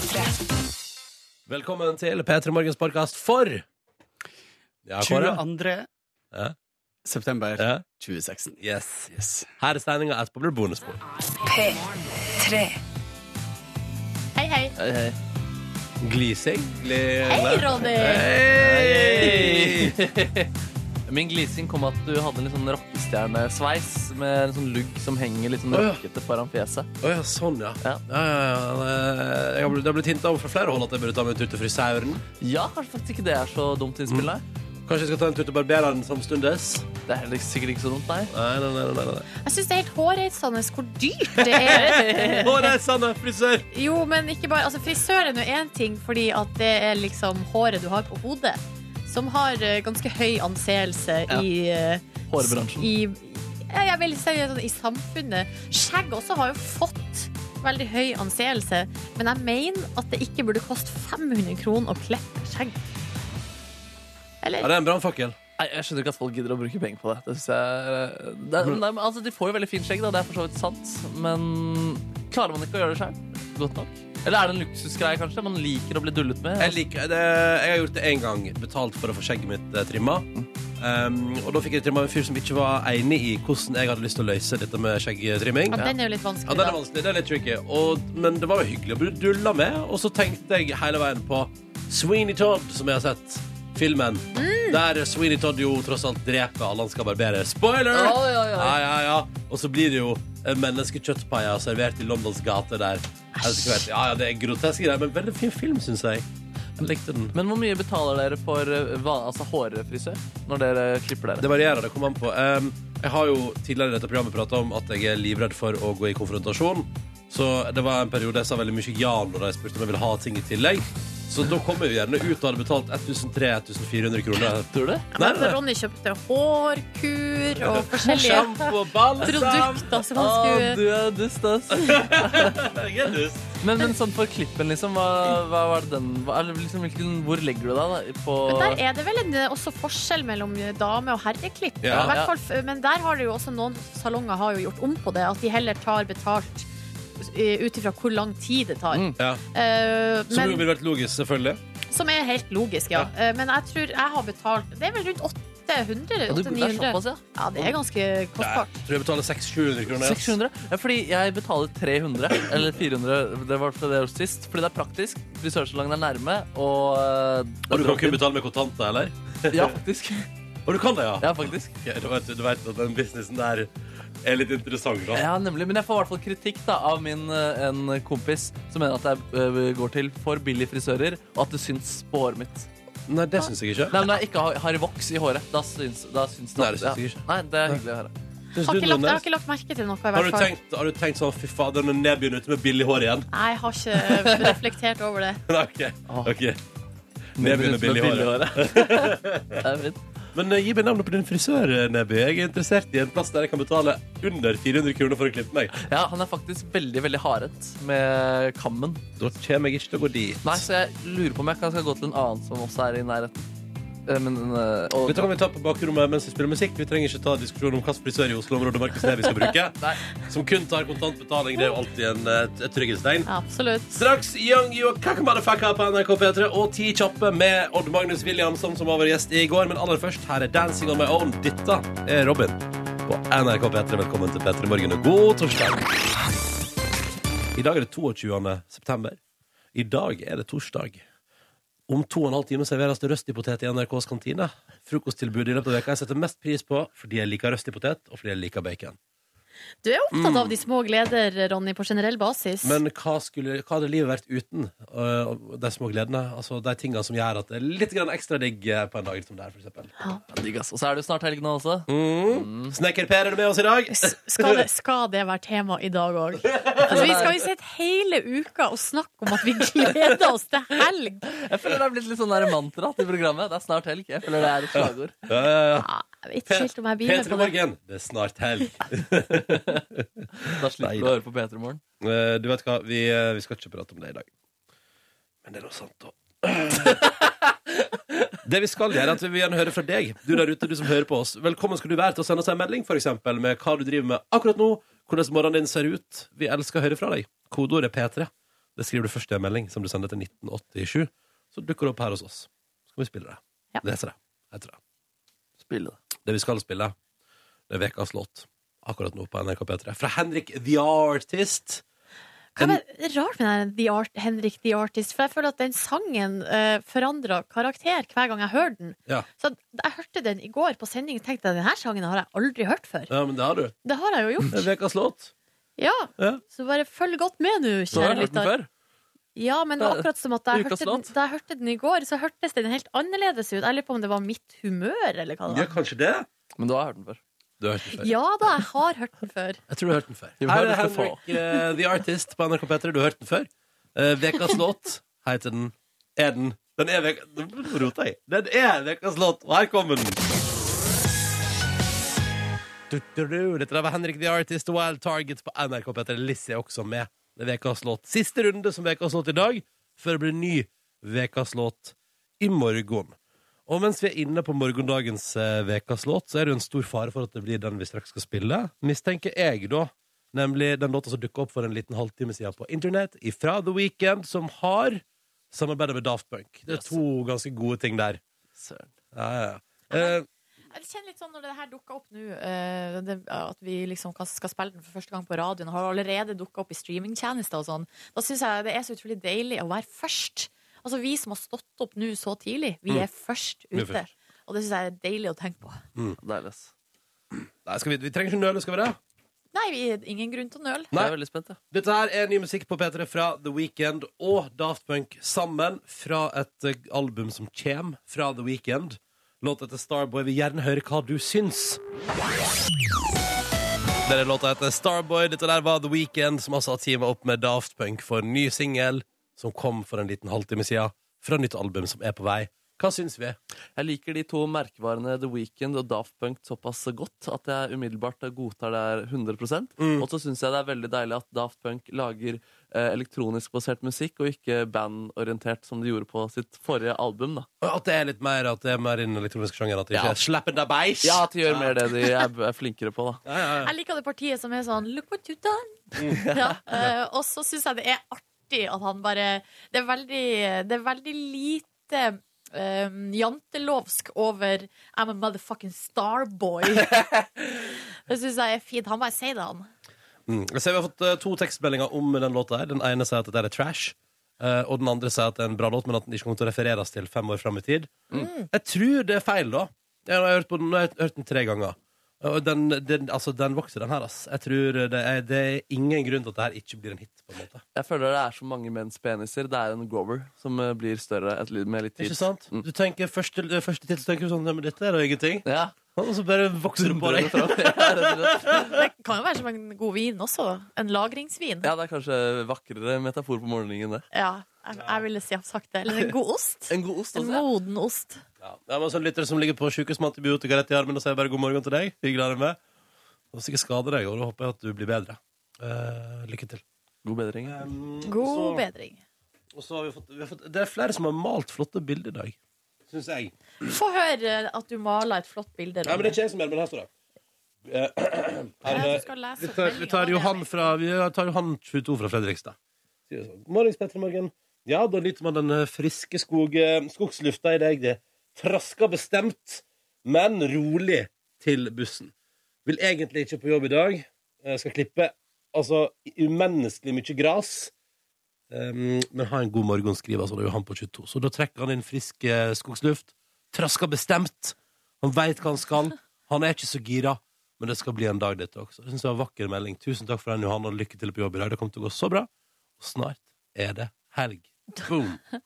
P3. Velkommen til P3 Morgens podkast for Ja, Kåre? 22. Ja. september Ja. 2016. Yes. Yes. Her er stemninga. Etterpå blir det bonusbord. P3. Hei, hei. Hei, hei. Glising. Glede. Hei, Ronny. Hei! Min glising kom at du hadde en litt sånn rockestjernesveis med en sånn lugg som henger litt sånn Å, ja. rockete foran fjeset. Å ja, sånn, ja. Ja. ja, ja, ja. Jeg har blitt, det har blitt hinta om fra flere hold at jeg burde ta meg en tur til frisøren. Ja, kanskje faktisk ikke det er så dumt innspill, nei. Kanskje jeg skal ta en tur til barbereren samtidig? Det er heller sikkert ikke så dumt, nei. Nei, nei, nei. nei, nei. Jeg syns det er helt hårreisende hvor dyrt det er. Hårreisende frisør! Jo, men ikke bare Altså, frisør er nå én ting, fordi at det er liksom håret du har på hodet, som har eh, ganske høy anseelse Ja. i eh, Hårbransjen. I, jeg vil si i samfunnet. Skjegg også har jo fått veldig høy anseelse, men jeg mener at det ikke burde koste 500 kroner å klippe skjegg. Ja, Eller? det er en brannfakkel. Nei, jeg skjønner ikke at folk gidder å bruke penger på det. det, synes jeg, eh, det er, nei, altså, de får jo veldig fint skjegg, da. det er for så vidt sant. Men klarer man ikke å gjøre det sjøl godt nok? Eller er det en luksusgreie, kanskje? Man liker å bli dullet med? Jeg, liker, det, jeg har gjort det én gang, betalt for å få skjegget mitt eh, trimma. Um, og da fikk jeg trimma en fyr som ikke var enig i hvordan jeg hadde lyst til å løse dette med skjeggtrimming. Ja, den er jo litt vanskelig, Ja, den er da. vanskelig, det er litt tricky og, Men det var jo hyggelig å bli dulla med Og så tenkte jeg hele veien på Sweeney Todd, som jeg har sett Filmen Der Sweeney Todd jo tross alt dreper alle han skal barbere Spoiler! Ja, ja, ja. ja, ja, ja. Og så blir det jo menneskekjøttpaier servert i Londons gater der Ja, ja, det er groteske greier Men veldig fin film, synes jeg likte den Men hvor mye betaler dere for eh, altså, hårfrisør når dere klipper dere? Det varierer, det kommer an på. Um, jeg har jo tidligere i dette programmet pratet om at jeg er livredd for å gå i konfrontasjon. Så det var en periode jeg sa veldig mye ja når de spurte om jeg ville ha ting i tillegg. Så da kommer vi gjerne ut og hadde betalt 1300-1400 kroner. Tror du? Ja, men Ronny kjøpte hårkur og forskjellige Sjampo og balsam. produkter som han Å, skulle du er dust, ass. Jeg er dust. Men, men sånn for klippen, liksom, hva, hva var det den hva, eller liksom, hvilken, Hvor legger du deg da? På Men der er det vel en, også forskjell mellom dame- og herreklipp. Ja. I hvert fall, men der har det jo også noen salonger har jo gjort om på det. At de heller tar betalt eh, ut ifra hvor lang tid det tar. Mm. Ja. Eh, Som men, ville vært logisk, selvfølgelig. som er helt logisk, ja. Eh, men jeg tror jeg har betalt Det er vel rundt 800? Ja, du, det er 800-900? såpass, ja. Ja, det er ganske Jeg kostbart. tror jeg betaler 600-700 kroner. ass. 600? Ja, fordi jeg betaler 300, eller 400, det var det år sist. Fordi det er praktisk. Frisørsalongen er nærme, og eh, Og du kan kun betale med kontanter, eller? Ja, faktisk. Og du kan det, ja? Ja, faktisk. Okay, du, vet, du vet at den businessen der er litt interessant, da. Ja, nemlig. Men jeg får i hvert fall kritikk da, av min, eh, en kompis som mener at jeg eh, går til for billige frisører, og at det syns på håret mitt. Nei, det syns jeg ikke. Nei, men Når jeg ikke har, har voks i håret, da syns, da syns det Nei, det syns jeg ikke. Nei, det er hyggelig å høre. Har du, ikke lagt, jeg har ikke lagt merke til noe, i Har hvert du, fall. tenkt, har du tenkt sånn Fy fader, når Ned begynner ute med billig hår igjen? Nei, jeg har ikke reflektert over det. Nei, ok, ok Ned begynner med billig hår Det er fint. Men eh, gi meg navnet på din frisør, eh, Neby Jeg er interessert i en plass der jeg kan betale Under 400 kroner for å klippe meg Ja, han er faktisk veldig veldig hardhet med kammen. Da kommer jeg ikke til å gå dit Nei, Så jeg lurer på om jeg kan skal gå til en annen som også er i nærheten. Eh, Men, eh, og, Dette kan vi ta på bakrommet mens vi spiller musikk Vi trenger ikke ta diskusjon om hvilken frisør i Oslo-området Markus Neby skal bruke Som kun tar kontantbetaling Det er jo alltid en, eh, et, et trygghetstegn Absolutt. Straks Young You Kaka Motherfucker på NRK P3 og Ti kjappe med Odd Magnus Williamson som var vår gjest i går. Men aller først, her er Dancing on my own. Dette er Robin på NRK P3. Velkommen til P3 Morgen og god torsdag. I dag er det 22. september. I dag er det torsdag. Om to og en halv time serveres det røstipotet i NRKs kantine. Frokosttilbudet i løpet av veka jeg setter mest pris på fordi jeg liker røstipotet og fordi jeg liker bacon. Du er opptatt av de små gleder, Ronny, på generell basis. Men hva, skulle, hva hadde livet vært uten øh, de små gledene? Altså De tingene som gjør at det er litt grann ekstra digg eh, på en dag som det er, for eksempel. Ja, digg, ass. Og så er det jo snart helg nå også. Mm. Snekker-Per er du med oss i dag. S- skal, det, skal det være tema i dag òg? Altså, vi skal jo sitte hele uka og snakke om at vi gleder oss til helg. Jeg føler det er blitt litt sånn der mantra til programmet. Det er snart helg. Jeg føler det er et slagord. Ja, ja, ja. Ja, jeg vet ikke helt om jeg blir med P3 på det. Morgen, det er snart helg. Da slipper du å høre på P3 Morgen. Eh, Du vet hva, vi, eh, vi skal ikke prate om det i dag. Men det er noe sant, da. Det vi skal gjøre, er at vi vil gjerne høre fra deg, du der ute, du som hører på oss. Velkommen skal du være til å sende oss en melding, for eksempel, med hva du driver med akkurat nå, hvordan morgenen din ser ut. Vi elsker å høre fra deg. Kodeordet er P3. Det skriver du først i en melding som du sender til 1987. Så dukker det opp her hos oss. Så skal vi spille det. Ja. Lese det. Heter det. Spille det. Det vi skal spille, det er ukas låt. Akkurat nå på NRK P3. Fra Henrik The Artist. Hva er det rart med den The Art, Henrik The Artist? For jeg føler at den sangen uh, forandra karakter hver gang jeg hører den. Ja. Så da jeg hørte den i går på sending, tenkte jeg denne sangen har jeg aldri hørt før. ja, men det har du. Det har jeg jo gjort. Det er ukas låt. Ja, Ja. Så bare følg godt med nå, kjære lytter. Ja, men det var akkurat som at da jeg, hørte den, da jeg hørte den i går, så hørtes den helt annerledes ut. Jeg lurer på om det var mitt humør, eller hva det Ja, kanskje det. Men du har hørt den før. Du har hørt den før. Ja da, jeg har hørt den før. Jeg tror du har hørt den før. Her er. Henrik eh, The Artist på NRK P3. Du har hørt den før. Eh, Vekas låt heter den Er den Den er vek... Nå roter jeg. Den er Vekas låt, og her kommer den. Du-du-du. Dette der var Henrik The Artist og Wild Targets på NRK P3. Lizzie er også med. Det er Vekas låt. Siste runde som Vekas låt i dag, før det blir ny Vekas låt i morgen. Og mens vi er inne på morgendagens eh, Vekas låt, så er det jo en stor fare for at det blir den vi straks skal spille. Mistenker jeg, da. Nemlig den låta som dukka opp for en liten halvtime siden på internett, ifra The Weekend, som har samarbeidet med Daft Punk. Det er Yes. to ganske gode ting der. Søren. Ja, ja, ja. Eh, Jeg kjenner litt sånn når det her dukker opp nå, eh, det, at vi liksom kan- skal spille den for første gang på radioen, og har allerede dukka opp i streamingtjenester og sånn, da syns jeg det er så utrolig deilig å være først. Altså Vi som har stått opp nå så tidlig, vi er først Vi er ute. først. Og det syns jeg er deilig å tenke på. Deilig, ass. nei, skal vi, vi trenger ikke nøle, skal vi det? Nei, vi ingen grunn til å nøle. Jeg er veldig spent, jeg. Dette her er ny musikk på P3 fra The Weekend og Daft Punk sammen fra et eh, album som kommer fra The Weekend. Låta heter Starboy. Vil gjerne høre hva du syns. Denne låta heter Starboy. Dette der var The Weekend, som altså har teamet opp med Daft Punk for en ny singel som kom for en liten halvtime siden, fra nytt album som er på vei. Hva syns vi? Jeg liker de to merkevarene The Weeknd og Daft Punk såpass godt at jeg umiddelbart godtar det her 100 Mm. Og så syns jeg det er veldig deilig at Daft Punk lager eh, elektronisk basert musikk, og ikke bandorientert som de gjorde på sitt forrige album. da At det er litt mer At det er mer innen elektronisk sjanger? At de ikke Ja. er deg beis? Ja, at de gjør mer det de er, er flinkere på. da Ja, ja, ja. Jeg liker det partiet som er sånn Look what you done! Ja, uh, og så syns jeg det er artig at han bare Det er veldig, det er veldig lite um, jantelovsk over I'm a motherfucking starboy. det syns jeg er fint. Han bare sier det, han. Mm. Jeg ser vi har fått uh, to tekstmeldinger om den låta. her Den ene sier at dette er trash. Uh, og den andre sier at det er en bra låt, men at den ikke kommer til å refereres til fem år fram i tid. Jeg tror det er feil, da. Jeg har hørt, på den, jeg har hørt den tre ganger. Og den, den, altså, den vokser, den her. ass. Jeg tror det er, det er ingen grunn til at det her ikke blir en hit. på en måte Jeg føler det er så mange menns peniser. Det er en Grover som eh, blir større et, med litt tid. Ikke sant? Mm. Du tenker Første, første tid så tenker du sånn «Nei, men dette er da ingenting. Ja. Og så bare vokser det på deg. Ja, rett og slett. Det kan jo være som en god vin også. En lagringsvin. ja, det er kanskje vakrere metafor på morgenen, det. Ja, jeg, jeg ville si sagt det. Eller en god ost. En god ost En også. ja. moden ost. Ja, det er sånn lyttere som ligger på sykehus med antibiotika rett i armen og sier bare god morgen til deg. Hyggelig å ha deg med. Og sikkert skade deg, og da håper jeg at du blir bedre. Eh, lykke til. God bedring. Um, God så- bedring. Og så har vi fått, vi har fått Det er flere som har malt flotte bilder i dag. Syns jeg. Få høre at du maler et flott bilde. Nei, men det er ikke jeg som gjør det, men her står det. Eh, her er Vi tar, vi tar Johan fra Vi tar Johan 22 fra Fredrikstad. God morgen, sånn. Morgens, Petter Morgen. Ja, da nyter man den eh, friske skog, eh, skogslufta i deg. Det trasker bestemt, men rolig til bussen. Vil egentlig ikke på jobb i dag. Jeg skal klippe altså umenneskelig mye gras. Um, men ha en god morgen, skriver altså Johan på 22. Så da trekker han inn frisk eh, skogsluft. Trasker bestemt. Han veit hva han skal. Han er ikke så gira, men det skal bli en dag, dette også. Det synes jeg var en vakker melding. Tusen takk for den, Johan, og lykke til på jobb i dag. Det kommer til å gå så bra. Og snart er det helg. Boom.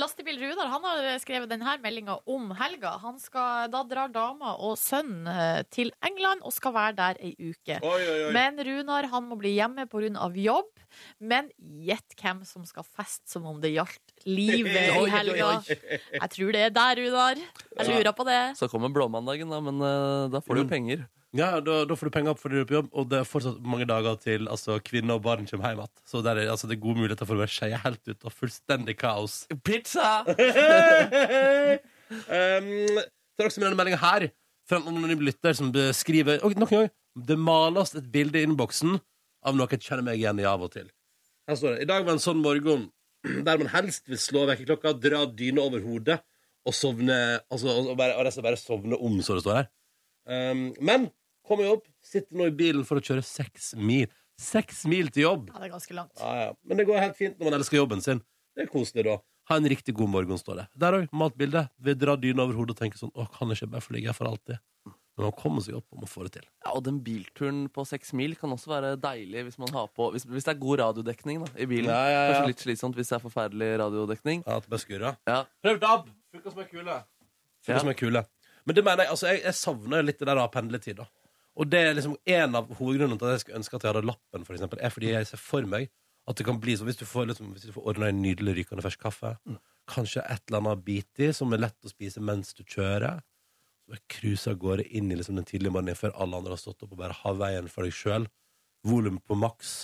Lastebil Runar han har skrevet denne meldinga om helga. Han skal, da drar dama og sønnen eh, til England og skal være der ei uke. Oi, oi, oi. Men Runar han må bli hjemme pga. jobb. Men gjett hvem som skal feste som om det gjaldt livet i helga. Jeg tror det er der, Runar. Jeg lurer på det. Så kommer blåmandagen, da, men eh, da får du jo Mm. penger. Ja, da, da får du penger opp fordi du er på jobb, og det er fortsatt mange dager til altså, kvinner og barn kommer hjem igjen. Så der er, altså, det er gode muligheter for å være skeie helt ut og fullstendig kaos. Pizza! um, det er også med denne meldinga her fra en anonym lytter som beskriver Og nok en gang, det males et bilde i innboksen av noe jeg kjenner meg igjen i av og til. Her står det I dag var en sånn morgen der man helst vil slå vekkerklokka, dra dyna over hodet og sovne Altså, og bare, og resten bare sovne om, så det står her. Um, men kommer jeg opp, sitter nå i bilen for å kjøre seks mil. Seks mil til jobb! Ja, det er ganske langt. Ja, ja. Men det går helt fint når man elsker jobben sin. Det er koselig, da. Ha en riktig god morgen, står det. Der òg, matbilde. Vi drar dyna over hodet og tenker sånn Å, kan jeg ikke bare få ligge her for alltid? Men man kommer seg opp og må få det til. Ja, og den bilturen på seks mil kan også være deilig hvis man har på Hvis, hvis det er god radiodekning da, i bilen. Ja, ja, ja. Kanskje litt slitsomt hvis det er forferdelig radiodekning. Ja, at det bare skurrer. Ja. Prøv DAB! Funker som ei kule. Funker Ja. som ei kule. Men det mener jeg, altså, jeg, jeg savner litt det der av pendletid. da. Og det er liksom en av hovedgrunnene til at jeg skulle ønske at jeg hadde lappen, for eksempel, er fordi jeg ser for meg at det kan bli sånn hvis du får, liksom, hvis du får ordna en nydelig rykende fersk kaffe, kanskje et eller annet bit i som er lett å spise mens du kjører. Så bare cruise av gårde inn i liksom, den tidlige morgenen før alle andre har stått opp, og bare har veien for deg sjøl. Volum på maks.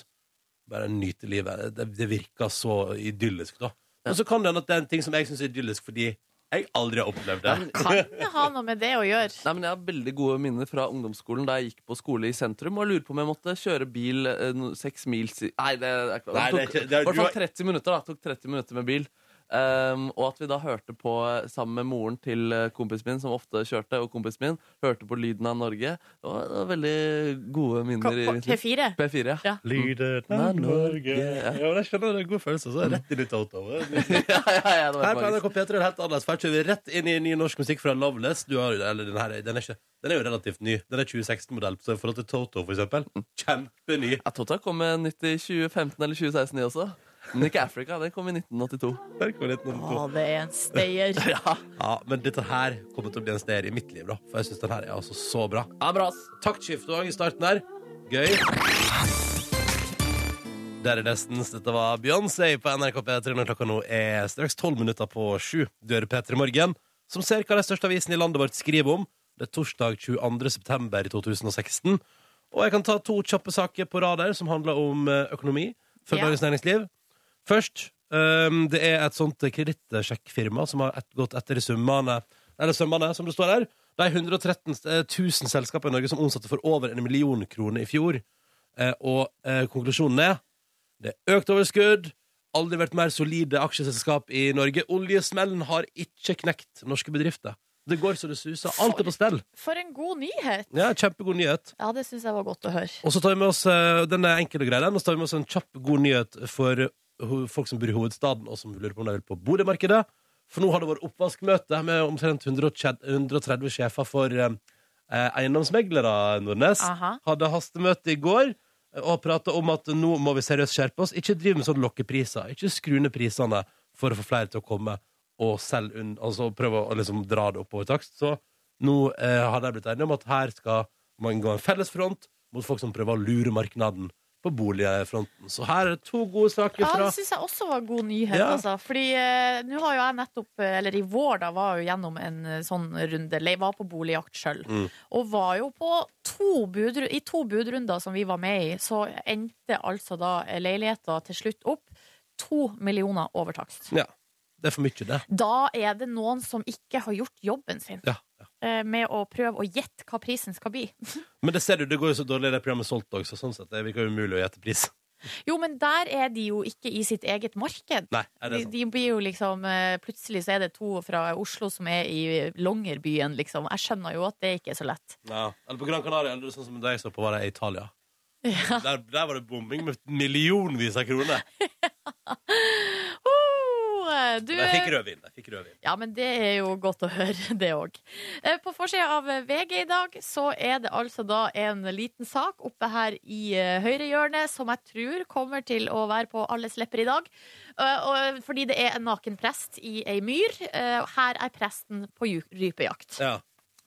Bare nyte livet. Det, det virker så idyllisk, da. Og så kan det hende at det er en ting som jeg syns er idyllisk fordi jeg aldri har opplevd det. Kan det ha noe med det å gjøre? Nei, men Jeg har veldig gode minner fra ungdomsskolen da jeg gikk på skole i sentrum. Og jeg lurer på om jeg måtte kjøre bil eh, seks mil si Nei, det, er det er tok i hvert fall 30 minutter. da Tok 30 minutter med bil. Um, og at vi da hørte på eh, sammen med moren til eh, kompisen min, som ofte kjørte, og kompisen min, hørte på Lyden av Norge. Det var, det var veldig gode minner. På, på. P4? P4, ja. Ja. Lyden av Norge. Norge Ja, men jeg skjønner det er en god følelse. Så er rett inn i Toto. ja, ja, ja, det var Her på. NRK P3 er det helt annerledes. For her kjører vi rett inn i ny norsk musikk fra Loveless. Du har, eller den, her, den, er ikke, den er jo relativt ny. Den er 2016-modell. Så i forhold til Toto, for eksempel. Kjempeny. Ja, Toto kom med nytt i 2015 eller 2016, de også. Men ikke Africa. Den kom i 1982. Den kom i 1982. Å, det er en stayer. Ja, Ja, men dette her kommer til å bli en stayer i mitt liv, da. For jeg syns den her er altså så bra. ja bra. Taktskifte òg i starten her. Gøy. Der er Destins. Dette var Beyoncé på NRK P3 når klokka nå er straks tolv minutter på sju. Du hører P3 Morgen, som ser hva de største avisene i landet vårt skriver om. Det er torsdag 22. september i 2016. Og jeg kan ta to kjappe saker på rad her som handler om eh, økonomi Før Ja. Dagens Næringsliv. Først, um, det er et sånt kredittsjekkfirma som har et, gått etter summene, eller summene, som det står her. De 113 000 selskaper i Norge som omsatte for over en million kroner i fjor. Eh, og eh, konklusjonen er det er økt overskudd. Aldri vært mer solide aksjeselskap i Norge. Oljesmellen har ikke knekt norske bedrifter. Det går så det suser. Alt er på stell. For en god nyhet! Ja, Kjempegod nyhet. Ja, det syns jeg var godt å høre. Og så tar vi med oss eh, den er enkel og så tar vi med oss en kjapp, god nyhet for folk som bor i hovedstaden, og som lurer på om de vil på boligmarkedet. For nå har det vært oppvaskmøte med omtrent 130 130 sjefer for eh, eh, eiendomsmeglere, Nordnes. Aha. Hadde hastemøte i går eh, og prata om at nå må vi seriøst skjerpe oss. Ikke drive med sånn lokkepriser. Ikke skru ned prisene for å få flere til å komme og selge unn, altså prøve å liksom dra det oppover takst. Så nå eh, har de blitt enige om at her skal man gå en felles front mot folk som prøver å lure markedet på boligfronten. Så her er det to gode saker Ja, fra det syns jeg også var god nyhet. Ja. Altså. Fordi eh, nå har jo jeg nettopp, eh, eller i vår, da var jo gjennom en eh, sånn runde. Jeg var på boligjakt sjøl. Mm. Og var jo på to budru I to budrunder som vi var med i, så endte altså da leiligheta til slutt opp to millioner over takst. Ja. Det er for mye, det. Da er det noen som ikke har gjort jobben sin Ja. ja. eh, med å prøve å gjette hva prisen skal bli. Men det ser du, det går jo så dårlig det programmet solgt òg, så sånn sett det virker umulig å gjette pris. Jo, men der er de jo ikke i sitt eget marked. Nei, det De, de blir jo liksom eh, Plutselig så er det to fra Oslo som er i Longyearbyen, liksom. Jeg skjønner jo at det ikke er så lett. Ja. Eller på Gran Canaria, eller sånn som deg så på, var det i Italia. Ja. Der, der var det bombing med millionvis av kroner. Oh, du, jeg fikk rødvin. Jeg fikk rødvin. ja, men det er jo godt å høre, det òg. På forsida av VG i dag så er det altså da en liten sak oppe her i eh, høyrehjørnet som jeg tror kommer til å være på alles lepper i dag. Eh, Fordi det er en naken prest i ei myr. Eh, Her er presten på rypejakt. Ja.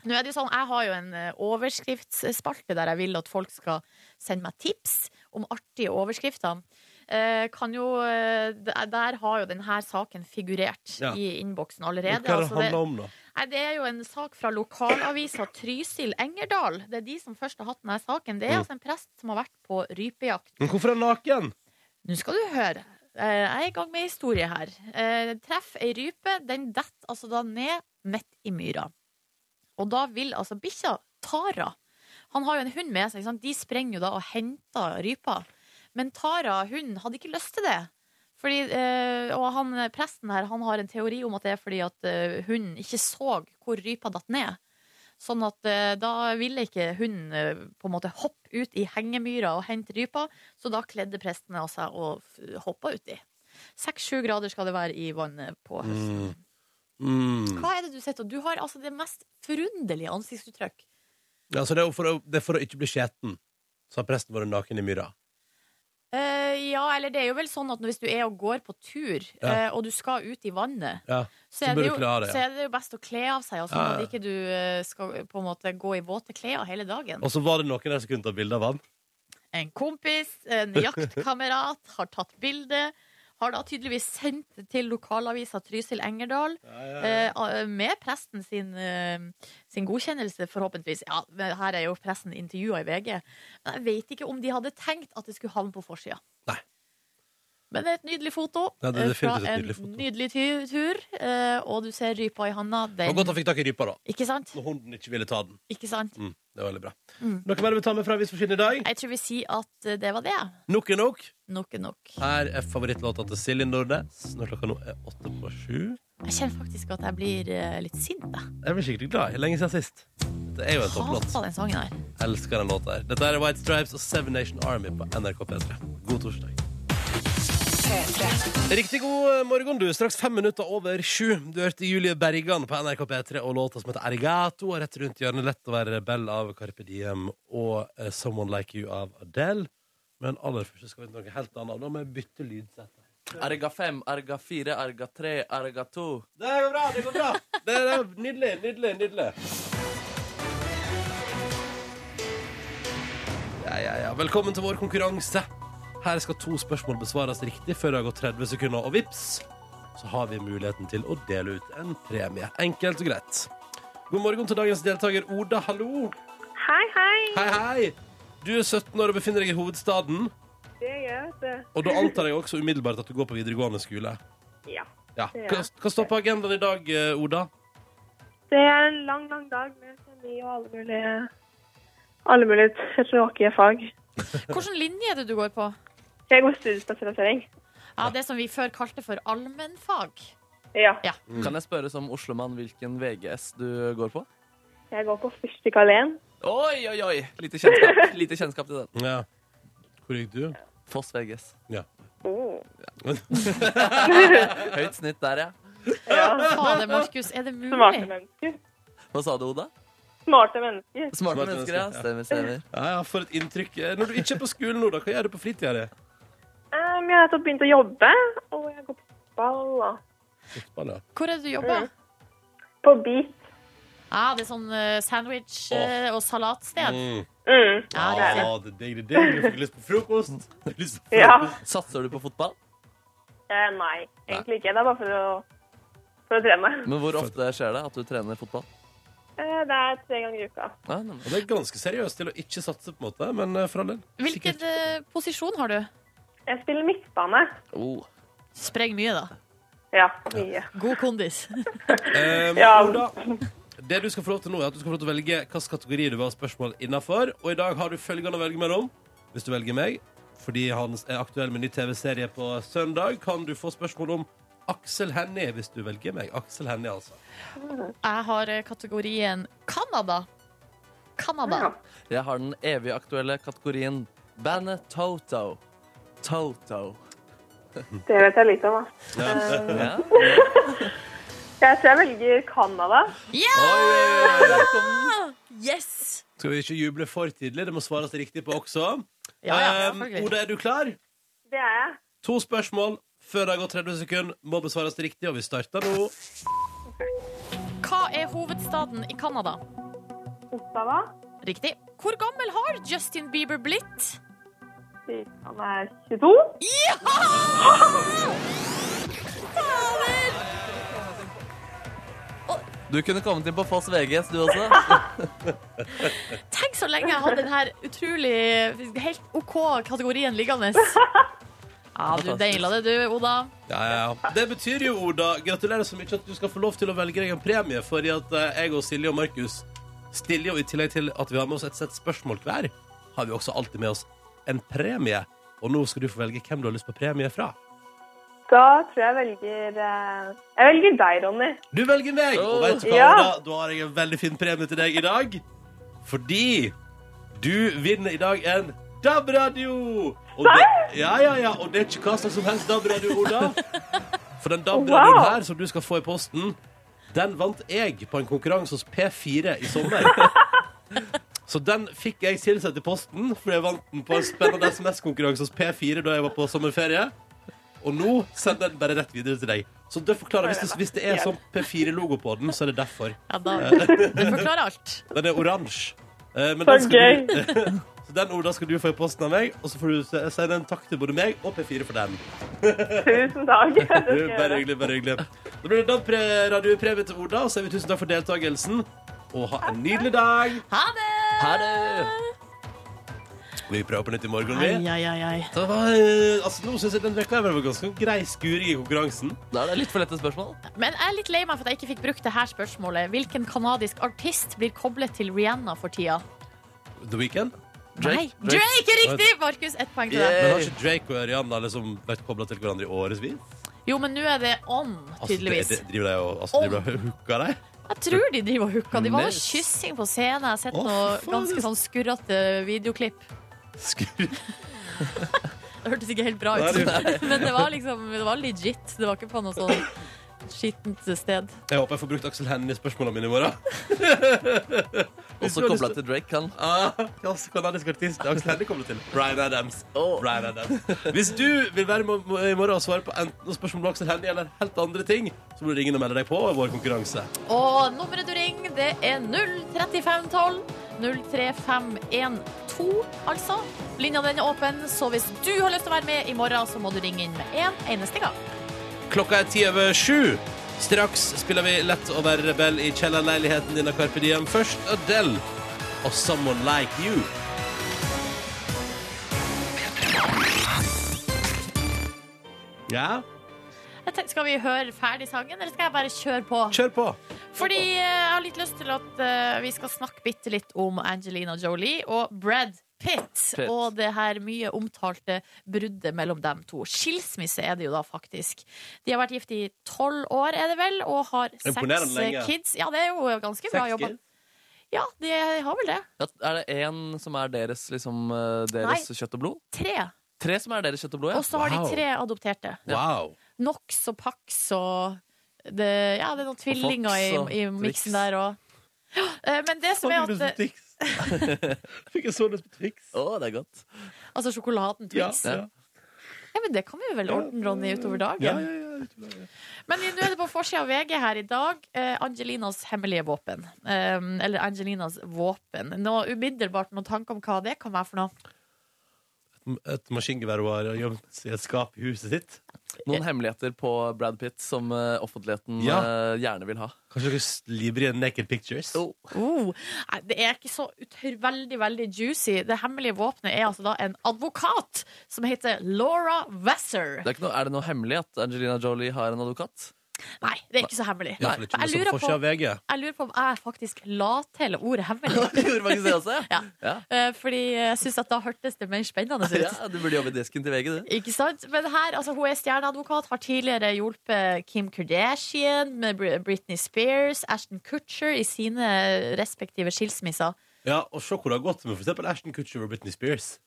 Nå er det jo sånn, Jeg har jo en eh, overskriftsspalte der jeg vil at folk skal sende meg tips om artige overskrifter. Eh, kan jo, eh, der der har jo denne saken figurert Ja. i innboksen allerede. Hva Altså, det, handler om, da? nei, det er jo en sak fra lokalavisa Trysil Engerdal. Det er de som først har hatt denne saken. Det er Mm. altså en prest som har vært på rypejakt. Men hvorfor er han naken? Nå skal du høre. Eh, Jeg er i gang med historie her. Eh, Treff ei rype. Den detter altså da ned midt i myra. Og da vil altså bikkja Tara Han har jo en hund med seg. De sprenger jo da og henter rypa. Men Tara, hun hadde ikke lyst til det. Fordi, eh, og han, presten her han har en teori om at det er fordi at eh, hunden ikke så hvor rypa datt ned. Sånn at eh, da ville ikke hunden eh, på en måte hoppe ut i hengemyra og hente rypa, så da kledde presten av seg og hoppa uti. Seks-sju grader skal det være i vannet på høsten. Mm. Hva er det du sitter Du har altså det mest forunderlige ansiktsuttrykk. Ja, altså det er, for å, det er for å ikke bli skjeten. Så har presten vært naken i myra. Eh, ja, eller det er jo vel sånn at hvis du er og går på tur, Ja. uh, og du skal ut i vannet, Ja, så, er jo, klare, ja. så er det jo best å kle av seg, og sånn at ikke du eh, skal på en måte gå i våte klær hele dagen. Og så var det noen der som kunne ta bilde av han. En kompis, en jaktkamerat, har tatt bilde. Har da tydeligvis sendt til lokalavisa Trysil Engerdal eh, med presten sin, eh, sin godkjennelse, forhåpentligvis. Ja, her er jo presten intervjua i VG. Men jeg vet ikke om de hadde tenkt at det skulle havne på forsida. Men det er et nydelig foto Ja, det er eh, fra definitivt et en nydelig foto. nydelig tur. eh, Og du ser rypa i handa. Det var godt han fikk tak i rypa, da. Ikke sant? Når hunden ikke ville ta den. Ikke sant? Mm, det var veldig bra. Mm. Noe mer du vil ta med fra Avisforsiden i dag? Jeg tror vi sier at eh, det var det. Nok er nok. Nok er nok. Her er favorittlåta til Silje Nordnes når klokka nå er åtte på sju. Jeg kjenner faktisk at jeg blir eh, litt sint. jeg. Jeg blir skikkelig glad. Lenge siden sist. Det er jo en topplåt. Hater den sangen her. Elsker den låta her. Dette er White Stripes og Seven Nation Army på NRK P3. God torsdag. Riktig god morgen, du. Straks fem minutter over sju. Du hørte Julie Bergan på NRK P3 og låta som heter Ergato. Og rett rundt hjørnet Lett å være rebell av Carpe Diem og eh, Someone Like You av Adele. Men aller først skal vi til noe helt annet. Da må jeg bytte lydsett. Erga 5, erga 4, erga 3, erga 2. Det går bra, det går bra. Det er nydelig, nydelig, nydelig. Ja, ja, ja. Velkommen til vår konkurranse. Her skal to spørsmål besvares riktig før det har gått 30 sekunder, og vips, så har vi muligheten til å dele ut en premie. Enkelt og greit. God morgen til dagens deltaker Oda, hallo. Hei, hei. Hei, hei. Du er 17 år og befinner deg i hovedstaden. Det gjør jeg. Og da antar jeg også umiddelbart at du går på videregående skole. Ja. Ja. Hva, hva står på agendaen i dag, eh, Oda? Det er en lang, lang dag med kjemi og alle mulige, alle mulige tråkige fag. Hvilken linje er det du går på? Jeg går studiespesialisering. Ja, Det som vi før kalte for allmennfag. Ja. Kan jeg spørre som Oslomann hvilken VGS du går på? Jeg går på Fyrstikkalleen. Oi, oi, oi! Lite kjennskap, Lite kjennskap til den. Ja. Hvor gikk du? Foss VGS. Oh. Høyt snitt der, ja. Ja. Fader, Markus, er det mulig? Smarte mennesker. Hva sa du, Oda? Smarte mennesker. Smarte Smarte mennesker, ja. Stemmer, stemmer. Ja, ja, for et inntrykk. Når du ikke er på skolen nå, da, hva gjør du på fritida di? Um, jeg har nettopp begynt å jobbe, og jeg går på fotball og Fotball, ja. Hvor er det du jobber? på Beat. Ja, Det er sånn eh, sandwich- eh, og salatsted. Mm. Mm. Ja, det er det. Ja, det er digg, det digg. Du fikk lyst på frokost. Lyst på Ja. Satser du på fotball? Eh, nei, egentlig ikke. Det er bare for å, for å trene. Men hvor ofte skjer det at du trener fotball? Eh, det er tre ganger i uka. Ja. Og det er ganske seriøst til å ikke satse, på en måte, men for all del. Hvilken Sikkert. posisjon har du? Jeg spiller midtbane. oh. Spreng mye, da. Ja, mye. God kondis. um, Ja. Oda, det du skal få lov til nå, er at du skal få lov til å velge hvilken kategori du vil ha spørsmål innafor. Og i dag har du følgende å velge mellom. Hvis du velger meg, fordi han er aktuell med ny TV-serie på søndag, kan du få spørsmål om Aksel Hennie, hvis du velger meg. Aksel Hennie, altså. Jeg har eh, kategorien Canada. Canada. Ja. Jeg har den evig aktuelle kategorien bandet Toto. Toto. Det vet jeg litt om, da. Ja. Jeg tror jeg velger Canada. Ja! Yes! Skal vi ikke juble for tidlig? Det må svares riktig på også. Ja, ja, um. Oda, er du klar? Det er jeg. To spørsmål før det har gått 30 sekunder. Må besvares riktig, og vi starter nå. Hva er hovedstaden i Canada? Ottawa. Riktig. Hvor gammel har Justin Bieber blitt? Han er 22. Du kunne kommet inn på Foss VGS, du også. Tenk så lenge jeg hadde denne utrolig helt OK kategorien liggende. Ja, du deila det, du, Oda. Ja, ja, ja. Det betyr jo, Oda, gratulerer så mye at du skal få lov til å velge deg en premie. Fordi at eh, jeg og Silje og Markus stiller jo i tillegg til at vi har med oss et sett spørsmål hver, har vi også alltid med oss en premie Og nå skal du få velge hvem du har lyst på premie fra. Da tror jeg velger eh, Jeg velger deg, Ronny. Du velger meg! Og vet du hva, Ja. da, da har jeg en veldig fin premie til deg i dag. Fordi du vinner i dag en DAB-radio! Og det- Ja, ja, ja. Og det er ikke hva slags som helst DAB-radio, Oda. For den DAB-radioen Wow. her som du skal få i posten, den vant jeg på en konkurranse hos P4 i sommer. Så den fikk jeg tilsendt i posten, fordi jeg vant den på en spennende SMS-konkurranse hos P4 da jeg var på sommerferie. Og nå sender jeg den bare rett videre til deg. Så det forklarer, hvis det, hvis det er sånn P4-logo på den, så er det derfor. Ja, da, det forklarer alt. Den er oransje. Eh, men Så den skal du, så den orda skal du få i posten av meg, og så får du se- sende en takk til både meg og P4 for den. Tusen takk. Du, bare hyggelig, bare hyggelig. Da blir det DAB-radiopremie til Oda, og så sier vi tusen takk for deltakelsen. Og ha en nydelig dag. Ha det! Ha det! Vi prøver på nytt i morgen. Vi. ai, ai, ai. Så det var, eh, altså, nå synes jeg den vekka var ganske grei skuring i konkurransen. Da er det litt for lette spørsmål. Men jeg er litt lei meg for at jeg ikke fikk brukt det her spørsmålet. Hvilken kanadisk artist blir koblet til Rihanna for tida? The Weekend. Nei, Drake. Drake er riktig! Markus, ett poeng til deg. Yeah. Men har ikke Drake og Rihanna liksom vært kobla til hverandre i årevis? Jo, men nå er det on, Altså, tydeligvis. det- det- driver de og altså, driver de og hooker deg? Jeg tror de driver og hooker. De var noe kyssing på scenen. Jeg har sett noe ganske sånn skurrete videoklipp. Skur. Det hørtes ikke helt bra ut. Men det var liksom Det var legit. Det var ikke på noe sånn skittent sted. Jeg håper jeg får brukt Aksel Hennie i spørsmålene mine i morgen. Også kobla til- Drake. Han. Ah, hva slags kanadisk artist Aksel Hennie koblet til? Bryan Adams. Oh. Brian Adams. Hvis du vil være med i morgen og svare på enten spørsmål om Aksel Hennie eller helt andre ting, så må du ringe og melde deg på vår konkurranse. Og nummeret du ringer, det er 03512. 03512, altså. Linja den er åpen, så hvis du har lyst til å være med i morgen, så må du ringe inn med én eneste gang. Klokka er ti over sju. Straks spiller vi Lett å være rebell i kjellerleiligheten din av Carpe Diem. Først Adele og Someone Like You. Ja, Jeg tenkte, skal vi høre ferdig sangen, eller skal jeg bare kjøre på? kjør på. Fordi eh, jeg har litt lyst til at eh, vi skal snakke bitte litt om Angelina Jolie og Brad Pitt. Pitt. Og det her mye omtalte bruddet mellom dem to. Skilsmisse er det jo da, faktisk. De har vært gift i tolv år, er det vel, og har seks kids. Ja, det er jo ganske bra jobba. Ja, de har vel det. Ja, Er det én som er deres, liksom, deres Nei, kjøtt og blod? Tre. Tre som er deres kjøtt og blod, ja. Og så har Wow. de tre adopterte. Wow. Nox og Pax og det, Ja, det er noen tvillinger i, i miksen der òg. Ja, eh, Men det som er at eh. Fikk en sånn på Twix. Å, det er godt. Altså sjokoladen Ja, Twix. ja. Ja, men Det kan vi vel ordne, Ronny, utover dagen. Ja, ja, ja. Men nå er det på forsida av VG her i dag. Eh, Angelinas hemmelige våpen. Eh, eller Angelinas våpen. Nå, umiddelbart noen tanker om hva det kan være for noe? Et maskingevær hun har gjemt i et skap i huset sitt. Noen hemmeligheter på Brad Pitt som uh, offentligheten Ja. uh, gjerne vil ha. Kanskje dere livrer naked pictures? Oh. Oh, nei, det er ikke så utør, veldig veldig juicy. Det hemmelige våpenet er altså da en advokat som heter Laura Wesser. Det er, ikke noe, er det noe hemmelig at Angelina Jolie har en advokat? Nei, det er ikke så hemmelig. Iallfall ikke Jeg lurer på-. Jeg lurer på om jeg faktisk la til ordet hemmelig. Gjorde faktisk det også, Ja. ja. Eh, Fordi jeg syns at da hørtes det mer spennende ut. ja. Du burde jobbe desken til VG, du. Ikke sant? Men her, altså, hun er stjerneadvokat, har tidligere hjulpet Kim Kardashian med Britney Spears, Ashton Kutcher i sine respektive skilsmisser. Ja, og se hvor det har gått med for eksempel Ashton Kutcher og Britney Spears.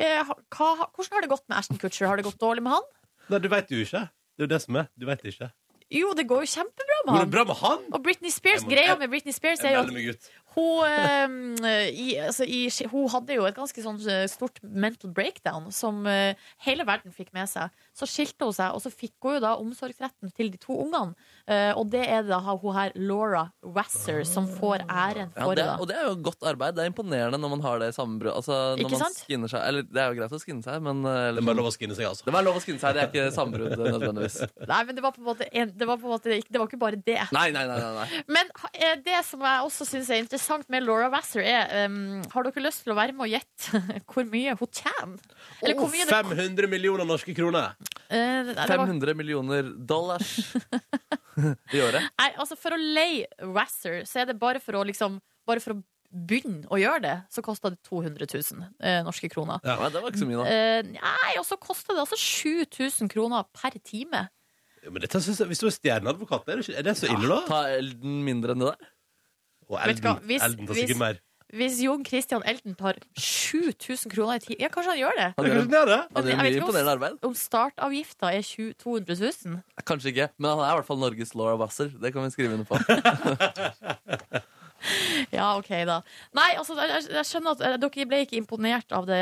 Eh, hva, hvordan har det gått med Ashton Kutcher? Har det gått dårlig med han? Nei, du veit jo ikke. Det er jo det som er. Du veit ikke. Jo, det går jo kjempebra med Går det han. bra med han? Og Britney Spears, Jeg må- greia jeg- med Britney Spears Jeg er jo melder at meg ut. hun, eh, i, altså, i, hun hadde jo et ganske sånn eh, stort mental breakdown som eh, hele verden fikk med seg. Så skilte hun seg, og så fikk hun jo da omsorgsretten til de to ungene. Eh, og det er da hun her Laura Wasser som får æren Ja, for det, det. og det er jo godt arbeid. Det er imponerende når man har det sammenbruddet. Altså, når Ikke man sant? skinner seg Eller det er jo greit å skinne seg, men eller, Det eller, er bare lov å skinne seg, altså. Det var lov å skinne seg, det er ikke sammenbrudd nødvendigvis. Nei, men det var på en måte, en, det var på en måte Det var ikke bare det. Nei, nei, nei. nei, nei. Men eh, det som jeg også syns er interessant med Laura Wasser, er um, Har dere lyst til å være med og gjette hvor mye hun tjener? Eller hvor mye 500 millioner norske kroner. Eh, nei, var- 500 millioner dollars i året. Nei, altså For å leie Razzer, så er det bare for å liksom Bare for å begynne å gjøre det, så kosta det 200 000 eh, norske kroner. Ja. Det var ikke så mye, da. Eh, nei, og så kosta det altså 7000 kroner per time. Ja, men dette synes jeg, Hvis du er stjerneadvokat, er det, så ille, da? Ta Elden mindre enn det der. Og Vet hva, Elden, hvis- Elden tar hvis- sikkert mer. Hvis Jon Christian Elden tar 7000 kroner i tid Ja, kanskje han gjør det? Han gjør, det? han gjør mye imponerende arbeid. Om startavgifta er 20, 200 000? Kanskje ikke, men han er i hvert fall Norges Laura Basser. Det kan vi skrive under på. Ja, OK, da. Nei, altså, jeg, jeg- jeg skjønner at eh, dere ble ikke imponert av det,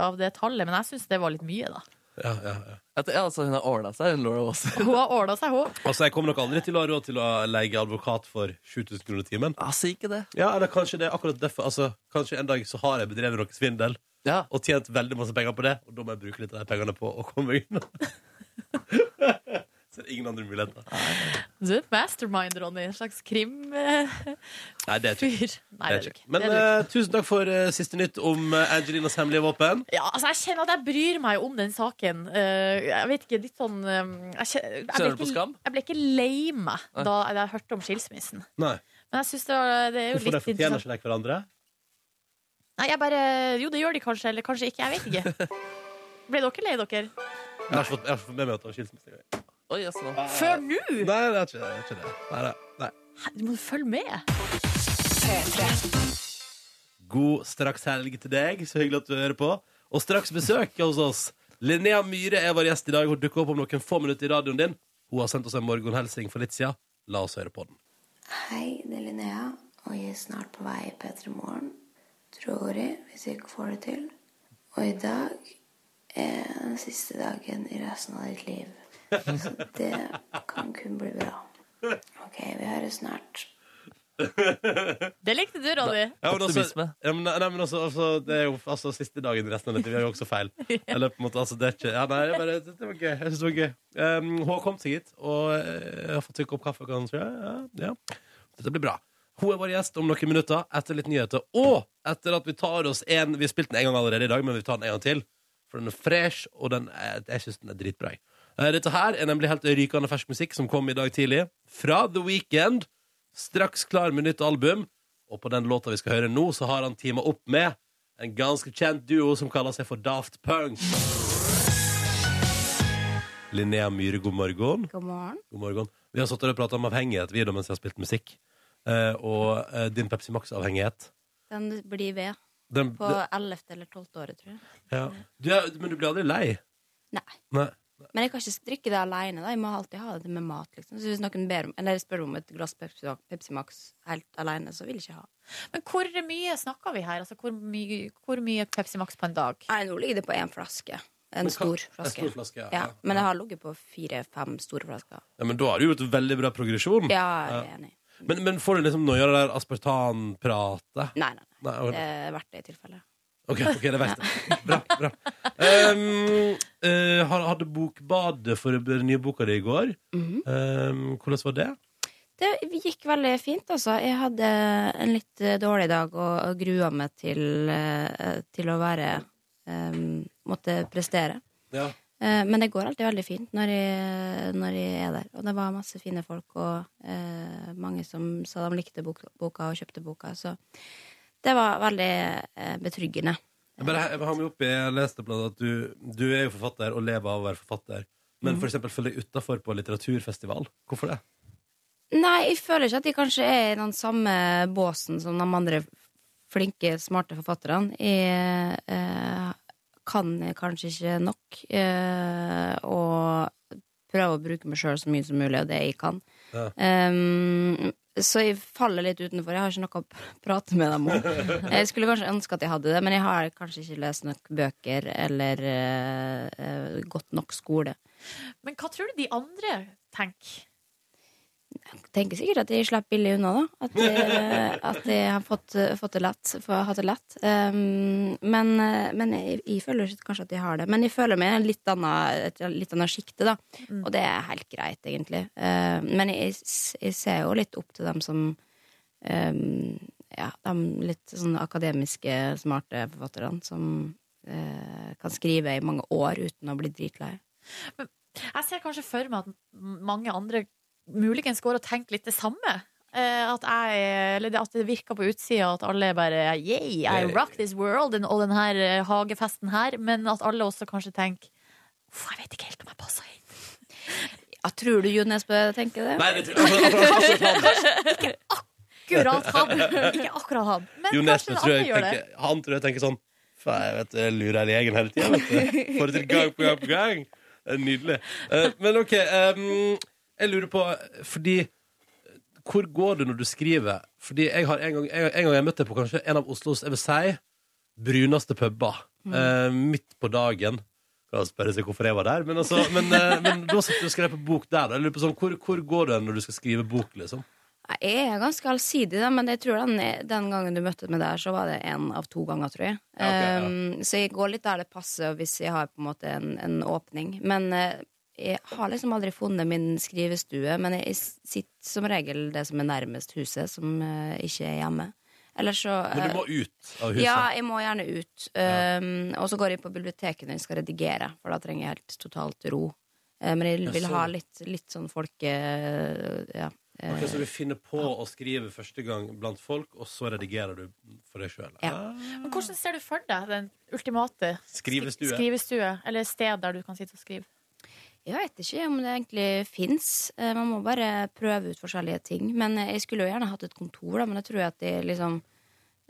av det tallet, men jeg syns det var litt mye, da. Ja, ja, ja. At, ja, altså, hun har ordna seg, hun Laura Basser. Hun har ordna seg, hun. Altså, Jeg kommer nok aldri til å ha råd til å leie advokat for 7000 kroner i timen. Altså, ikke det. Ja, eller kanskje det er akkurat derfor Altså, Kanskje en dag så har jeg bedrevet noe svindel Ja, og tjent veldig masse penger på det, og da må jeg bruke litt av de pengene på å komme meg unna. så er ingen andre muligheter. Du er et mastermind, Ronny. En slags krimfyr. Nei, det er ikke Nei, det er ikke. Men er du eh, tusen takk for uh, siste nytt om eh, Angelinas hemmelige våpen. Ja, altså Jeg kjenner at jeg bryr meg om den saken. Uh, jeg vet ikke, litt sånn eh, jeg, kjen- jeg, ble du på ikke, skam? jeg ble ikke lei meg da jeg hørte om skilsmissen. Nei, Men jeg synes det, var, det er jo Hvorfor det Hvorfor fortjener ikke de hverandre? Nei, jeg bare Jo, det gjør de kanskje, eller kanskje ikke. Jeg vet ikke. Ble dere lei dere? Jeg har ikke fått med meg at det var skilsmisse. Oi, nå. Før nå? Nei, det er ikke, det er ikke det. Nei, nei, nei. Du må følge med. God strakshelg til deg. Så hyggelig at du hører på. Og straks besøk hos oss. Linnea Myhre er vår gjest i dag. Hun dukker opp om noen få minutter i radioen din. Hun har sendt oss en morgenhelsing for litt siden. La oss høre på den. Hei, det er Linnea, og jeg er snart på vei i P3 Morgen. Tror jeg, hvis jeg ikke får det til. Og i dag er den siste dagen i resten av ditt liv. Det kan kun bli bra. Ok, vi høres snart. Det likte du, Ronny. Ja, men altså, ja, men, nei, men altså, altså, det er jo altså, siste dagen i resten av dette. Vi har jo også feil. Eller på en måte, altså, det er ikke Ja, nei, bare, det, det var gøy. Jeg synes det var gøy. Um, hun har kommet seg hit, og jeg har fått trykke opp kaffe, kanskje. Ja, ja. Dette blir bra. Hun er vår gjest om noen minutter etter litt nyheter. Og etter at vi tar oss en Vi har spilt den en gang allerede i dag, men vi tar den en gang til. For den er fresh, og den er, jeg syns den er dritbra. jeg. Eh, Dette her er nemlig helt rykende fersk musikk som kom i dag tidlig. Fra The Weekend. Straks klar med nytt album. Og på den låta vi skal høre nå, så har han teama opp med en ganske kjent duo som kaller seg for Daft Punk. Linnea Myhre, god morgen. God morgen. God morgen. Vi har satt og pratet om avhengighet vi mens vi har spilt musikk. Eh, og eh, din Pepsi Max-avhengighet. Den blir ved Den, på 11. eller 12. året, tror jeg. ja. du, men du blir aldri lei? Nei. Nei. Men jeg kan ikke drikke det alene. Da. Jeg må alltid ha det med mat. Liksom. Så hvis noen ber om, eller spør om et glass Pepsi, Pepsi Max helt alene, så vil jeg ikke ha. Men hvor mye snakker vi her? Altså, hvor, mye, hvor mye Pepsi Max på en dag? Nei, nå ligger det på én flaske. En stor flaske. En stor flaske, ja. Ja, men jeg har ligget på fire-fem store flasker. ja, men da har du gjort veldig bra progresjon. Ja, jeg er enig. Men, men får du liksom noe av det der aspartanpratet? Nei, nei, nei. Nei. Det er verdt det i tilfelle. Ok, ok, det vet jeg. Bra. bra. Um, uh, hadde bokbadet for den nye boka di i går. Um, hvordan var det? Det gikk veldig fint, altså. Jeg hadde en litt eh, dårlig dag og, og grua meg til, eh, til å være um, Måtte prestere. Ja. Uh, men det går alltid veldig fint når jeg, når jeg er der. Og det var masse fine folk, og uh, mange som sa de likte boka og kjøpte boka. Så det var veldig eh, betryggende. Jeg bare jeg har meg opp i, jeg leste blant at du, du er jo forfatter og lever av å være forfatter. Men mm. for eksempel følger deg utafor på litteraturfestival. Hvorfor det? Nei, jeg føler ikke at de kanskje er i den samme båsen som de andre flinke, smarte forfatterne. Jeg eh, kan kanskje ikke nok. Eh, og prøver å bruke meg sjøl så mye som mulig, og det jeg kan. Ja. Um, så jeg faller litt utenfor. Jeg har ikke noe å prate med dem om. Jeg skulle kanskje ønske at jeg hadde det, men jeg har kanskje ikke lest nok bøker eller uh, gått nok skole. Men hva tror du de andre tenker? Tenker sikkert at de slapp billig unna, da. At de, at de har fått, fått det lett. Hatt det lett. Um, men men jeg, jeg føler kanskje at de har det. Men jeg føler meg i en litt annet, et litt annet sjikte, da. Og det er helt greit, egentlig. Uh, men jeg, jeg ser jo litt opp til dem som um, Ja, de litt sånn akademiske, smarte forfatterne som uh, kan skrive i mange år uten å bli dritlei. Jeg ser kanskje for meg at mange andre muligens går og tenker litt det samme. eh, at, jeg, at det virker på utsida at alle bare Yay, I rock this world og denne eh, hagefesten her. Men at alle også kanskje tenker Uff, jeg vet ikke helt om jeg passer inn. Ja, tror du Jo Nesbø tenker det? Nei, det tror jeg ikke. akkurat han. Ikke akkurat han. Men Jo Nesbø tror jeg tenker Han tror jeg tenker sånn jeg vet jeg lurer hele gjengen hele tida. Får det til gang på gang på gang. Det er nydelig. Eh, men OK, ehm, jeg lurer på Fordi Hvor går du når du skriver? Fordi jeg har en gang, en, en gang jeg møtte deg på kanskje en av Oslos jeg vil si, bruneste puber. eh, midt på dagen. Kan spørre seg hvorfor jeg var der, men, altså, men, eh, men da satt du og skrev på bok der. Da. Jeg lurer på sånn, hvor, hvor går du når du skal skrive bok, liksom? Jeg er ganske allsidig, da, men jeg tror den, den gangen du møtte meg der, så var det én av to ganger, tror jeg. Ja, ok, ja. Um, så jeg går litt der det passer, hvis jeg har på en måte en, en åpning. Men eh, jeg har liksom aldri funnet min skrivestue, men jeg sitter som regel det som er nærmest huset, som uh, ikke er hjemme. Eller så Men du må ut av huset. Ja, jeg må gjerne ut. Um, og så går jeg på biblioteket når jeg skal redigere, for da trenger jeg helt totalt ro. Uh, men jeg Ja, vil ha litt, litt sånn folke... Ja. Okay, Ok, Så du finner på å skrive første gang blant folk, og så redigerer du for deg sjøl? Ja. Men hvordan ser du for deg den ultimate Skrivestue. skrivestue? Eller sted der du kan sitte og skrive? Jeg vet ikke om det egentlig fins. Man må bare prøve ut forskjellige ting. Men eh, jeg skulle jo gjerne hatt et kontor, da, men jeg tror at jeg liksom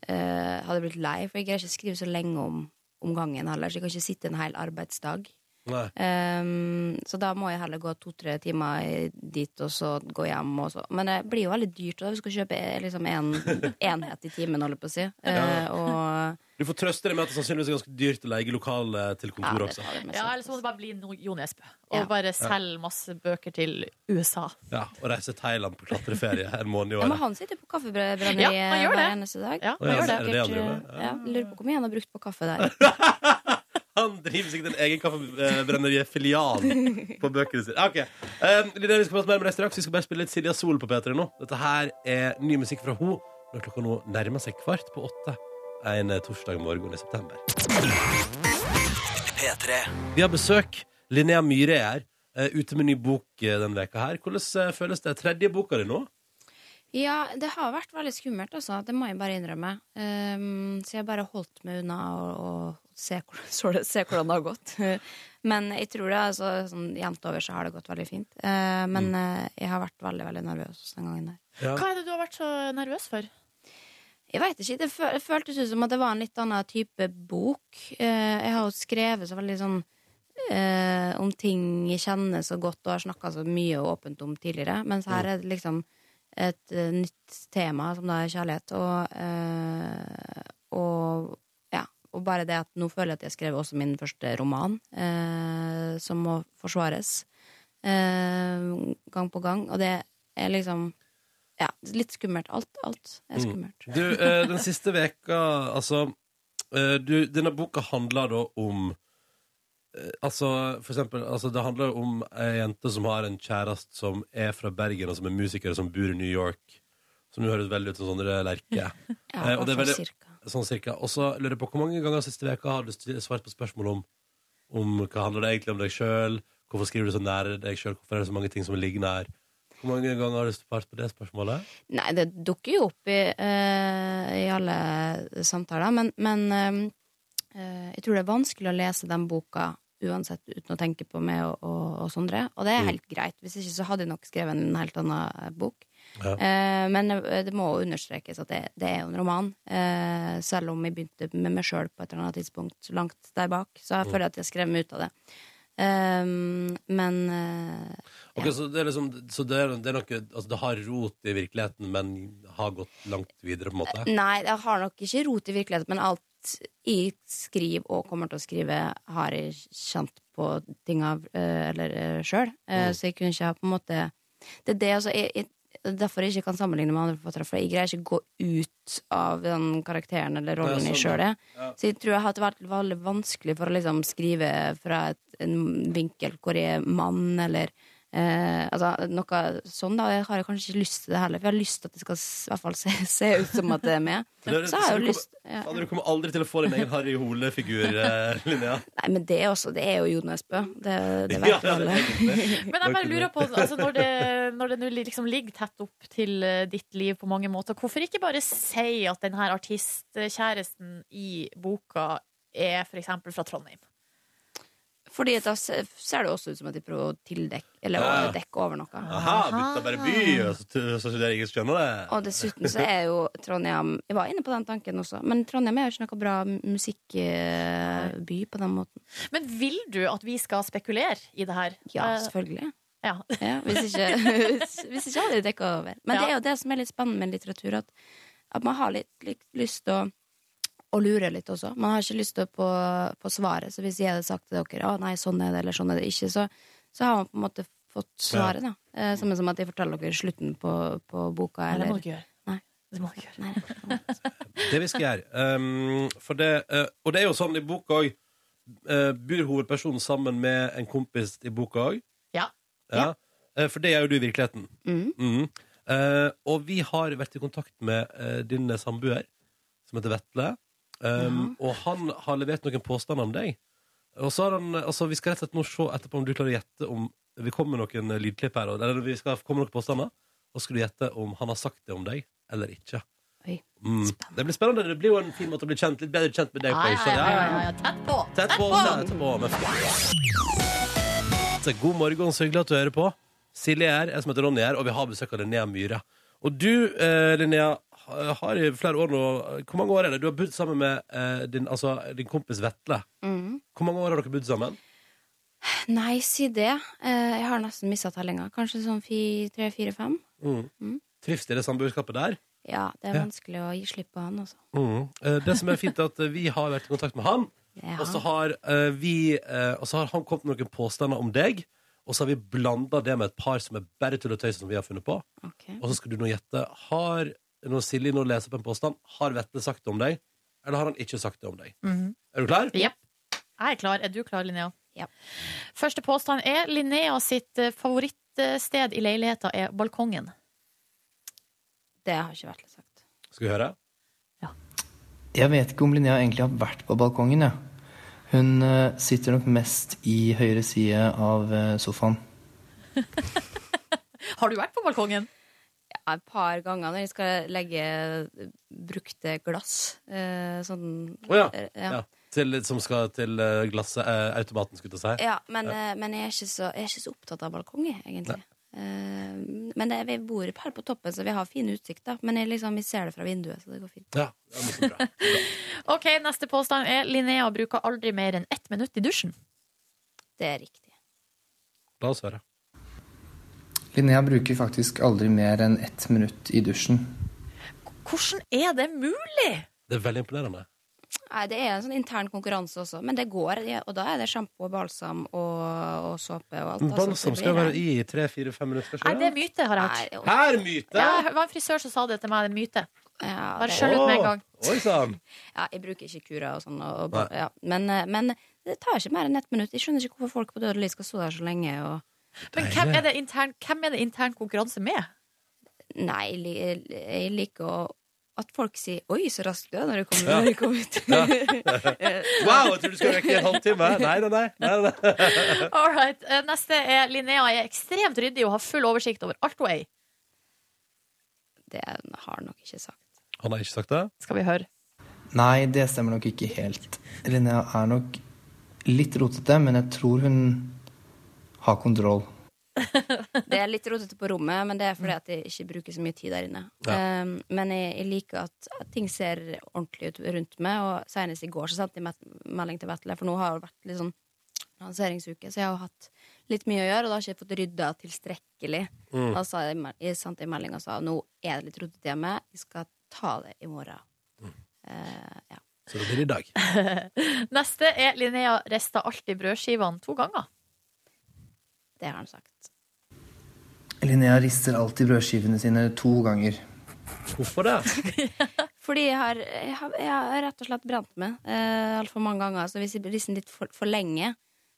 eh, hadde blitt lei. For jeg greier ikke å skrive så lenge om, om gangen heller, så jeg kan ikke sitte en hel arbeidsdag. Um, så da må jeg heller gå to-tre timer dit, og så gå hjem. Og så. Men det blir jo veldig dyrt da, hvis du skal kjøpe eh, liksom en enhet i timen, holder jeg på å si. Eh, og Du får trøste deg med at det sannsynligvis er ganske dyrt å leie lokale til ja, kontor det også. Ja. Eller så må det bare bli no Jo Nesbø. Og Ja. bare selge masse bøker til USA. Ja, Og reise til Thailand på klatreferie en måned i Ja, men året. han sitter på kaffebrenneriet Ja, hver eneste dag. Ja, han gjør det. er ja, lurer på hvor mye han har brukt på kaffe der. Han driver sikkert en egen kaffebrenneri-filial på bøkene sine. Ok, um, Linnea, Vi skal prate mer med deg straks. Vi skal bare spille litt Silja Sol på P3 nå. Dette her er ny musikk fra ho når klokka nå nærmer seg kvart på åtte en eh, torsdag morgen i september. Vi har besøk. Linnea Myhre er her. eh, ute med ny bok den denne veka her. Hvordan eh, føles det? Tredje boka di nå? Ja, det har vært veldig skummelt, altså. Det må jeg bare innrømme. Um, så jeg bare holdt meg unna og, og se, så se hvordan det har gått. Men jeg tror det, altså, sånn jevnt over så har det gått veldig fint. Eh, men eh, jeg har vært veldig, veldig nervøs den gangen der. Hva er det du har vært så nervøs for? Jeg vet ikke, Det fø- føltes ut som at det var en litt annen type bok. Eh, jeg har jo skrevet så veldig sånn eh, om ting jeg kjenner så godt og har snakka så mye og åpent om tidligere. Mens her er det liksom et nytt tema, som da er kjærlighet. Og, eh, og ja, og bare det at nå føler jeg at jeg har skrevet også min første roman, eh, som må forsvares eh, gang på gang. Og det er liksom ja, litt skummelt. Alt, alt er skummelt. Du, eh, den siste veka, altså eh, du, Denne boka handler da om eh, Altså, for eksempel altså, Det handler om ei jente som har en kjæreste som er fra Bergen, og som er musiker, og som bor i New York. Som nå høres veldig ut som Sondre Lerche. Ja, Eh, og det er veldig-. Sånn cirka. Og så lurer jeg på hvor mange ganger siste veka har du svart på spørsmål om Om hva handler det egentlig om deg sjøl? Hvorfor skriver du så nære deg sjøl? Hvorfor er det så mange ting som ligger nær? Hvor mange ganger har du svart på det spørsmålet? Nei, det dukker jo opp i, uh, i alle samtaler, men, men uh, jeg tror det er vanskelig å lese den boka uansett uten å tenke på meg og, og, og Sondre, og det er helt greit. Hvis ikke så hadde jeg nok skrevet en helt annen bok. Ja. Eh, men eh, det må understrekes at det, det er jo en roman, eh, selv om jeg begynte med meg sjøl på et eller annet tidspunkt langt der bak, så jeg føler at jeg skrev meg ut av det. Eh, men ja. Ok, Så det er liksom Så det er, det er noe Altså det har rot i virkeligheten, men har gått langt videre, på en måte? Nei, det har nok ikke rot i virkeligheten, men alt jeg skriver og kommer til å skrive, har jeg kjent på ting av eh, eller sjøl. Mm. Så jeg kunne ikke ha på en måte Det er det altså jeg, jeg, Derfor jeg ikke kan sammenligne med andre forfattere, for jeg greier ikke å gå ut av den karakteren eller rollen sånn. jeg sjøl er. ja. Så jeg tror jeg har vært veldig vanskelig for å liksom skrive fra et, en vinkel hvor jeg er mann, eller Eh, altså, noe sånn da, jeg har jeg kanskje ikke lyst til det heller, for jeg har lyst til at det skal i hvert fall se, se ut som at det er med. Så har jeg jo lyst ja. Du kommer aldri til å få din egen Harry Hole-figur, eh, Linnea. Nei, men det er, også, det er jo Jo Nesbø. Det, det vet Ja, alle. Men jeg bare lurer på, altså når det, når det nå liksom ligger tett opp til eh, ditt liv på mange måter, hvorfor ikke bare si at denne her artistkjæresten i boka er for eksempel fra Trondheim? Fordi da ser det også ut som at de prøver å tildekke Eller å dekke over noe. Aha, bytta bare by, og så så studerer dere ikke skjønner det. Og dessuten så er jo Trondheim Jeg var inne på den tanken også, men Trondheim er jo ikke noe bra musikkby på den måten. Men vil du at vi skal spekulere i det her? Ja, Eh, selvfølgelig. ja. Ja, hvis, ikke, hvis, hvis ikke hadde de dekka over. Men det er jo det som er litt spennende med litteratur, at, at man har litt, litt lyst til å, å lure litt også. Man har ikke lyst til å på, på svaret, så hvis jeg hadde sagt til dere å nei, sånn er det, eller sånn er det ikke, så, så har man på en måte fått svaret, da. Eh, Samme som at jeg forteller dere slutten på, på boka, Nei, det må dere ikke gjøre. Nei. Det må ikke gjøre. Nei. Det vi skal gjøre. Um, for det, uh, og det er jo sånn i boka òg. bor hovedpersonen sammen med en kompis i boka òg? Ja. Ja. Uh, for det gjør jo du i virkeligheten. Mhm. Mm. Eh, og vi har vært i kontakt med eh, din samboer, som heter Vetle. Um, Og han har levert noen påstander om deg. Og så har han, altså Vi skal rett og slett nå se etterpå om du klarer å gjette om Vi kommer med noen eh, lydklipp her, eller vi skal komme med noen påstander. Og skal du gjette om han har sagt det om deg eller ikke. Mm. Det blir spennende. Det blir jo en fin måte å bli kjent litt bedre kjent med deg på. ikke? ja, ja, ja. Tett på! Tett på, tett på Så God morgen, så hyggelig at du hører på. Silje er, jeg som heter Ronny er, og vi har besøk av Linnea Myhre. Og du, eh, Linnea, har i flere år nå Hvor mange år er det? Du har bodd sammen med eh, din, altså, din kompis Vetle. Mm. Hvor mange år har dere bodd sammen? Nei, si det. Eh, Jeg har nesten mista tellinga. Kanskje sånn tre, fire, fem. Mm. Mm. Trives dere i samboerskapet der? Ja, det er Ja. vanskelig å gi slipp på han, altså. Mm. Eh, Det som er fint, er at eh, vi har vært i kontakt med han. Ja. Og så har eh, vi eh, Og så har han kommet med noen påstander om deg. Og så har vi blanda det med et par som er bare tull og tøys som vi har funnet på. Okay. Og så skal du nå gjette Har Når Silje nå leser opp en påstand, har Vetle sagt det om deg? Eller har han ikke sagt det om deg? Mhm. Er du klar? Jepp. Jeg er klar. Er du klar, Linnea? Ja. Første påstand er Linnea sitt eh, favorittsted i leiligheta er balkongen. Det har ikke Vetle sagt. Skal vi høre? Jeg vet ikke om Linnea egentlig har vært på balkongen, jeg. Hun eh, sitter nok mest i høyre side av eh, sofaen. Har du vært på balkongen? Et par ganger når jeg skal legge brukte glass. Eh, sånn Å ja. ja. ja. Til, som skal til eh, glasset, eh, automaten, skulle jeg si. Ja, men, ja. men jeg, er ikke så, jeg er ikke så opptatt av balkong, egentlig. Eh, men det, vi bor her på toppen, så vi har fin utsikt, da. Men jeg, liksom, vi ser det fra vinduet, så det går fint. Ja, det bra. Ok, Neste påstand er Linnea bruker aldri mer enn ett minutt i dusjen. Det er riktig. La oss høre. Linnea bruker faktisk aldri mer enn ett minutt i dusjen. Hvordan er det mulig? Det er veldig imponerende. Nei, det er en sånn intern konkurranse også, men det går. Og da er det sjampo og balsam og, og såpe og alt. Balsam skal være i tre-fire-fem minutter. Nei, det er myte, har jeg hørt. Her myte! Ja, det var en frisør som sa det til meg. Det er myte. Ja, Bare skjøll ut med en gang. Oi sann! ja, jeg bruker ikke kura og sånn. Og, ja. men, eh, men det tar ikke mer enn ett minutt. Jeg skjønner ikke hvorfor folk på dødelig skal stå der så lenge. Og... Men hvem er, det intern, hvem er det intern konkurranse med? Nei, jeg liker å at folk sier 'oi, så raskt du er' når du kommer, når du kommer ut. Wow, jeg tror du skal rekke en halvtime. Nei, nei, nei. nei, nei. All right. Eh, Neste er Linnea er ekstremt ryddig og har full oversikt over alt hun eier. Det har han nok ikke sagt. Han har ikke sagt det? Skal vi høre. Nei, det stemmer nok ikke helt. Linnea er nok litt rotete, men jeg tror hun har kontroll. Det er litt rotete på rommet, men det er fordi at jeg ikke bruker så mye tid der inne. Um, men jeg, jeg liker at, at ting ser ordentlig ut rundt meg, og senest i går så sendte jeg melding til Vetle, for nå har det vært litt sånn lanseringsuke, så jeg har hatt litt mye å gjøre, og da har jeg ikke fått rydda tilstrekkelig. Da sa jeg, jeg sendte en melding og sa nå er det litt rotete hjemme, jeg skal ta det i morgen. Eh, ja. Så det blir i dag. Neste er Linnea rista alltid brødskivene to ganger. Det har han sagt. Linnea rister alltid brødskivene sine to ganger. Hvorfor det? Fordi jeg har, jeg har, jeg har rett og slett brent meg eh, altfor mange ganger. Så hvis jeg rister litt for, for lenge,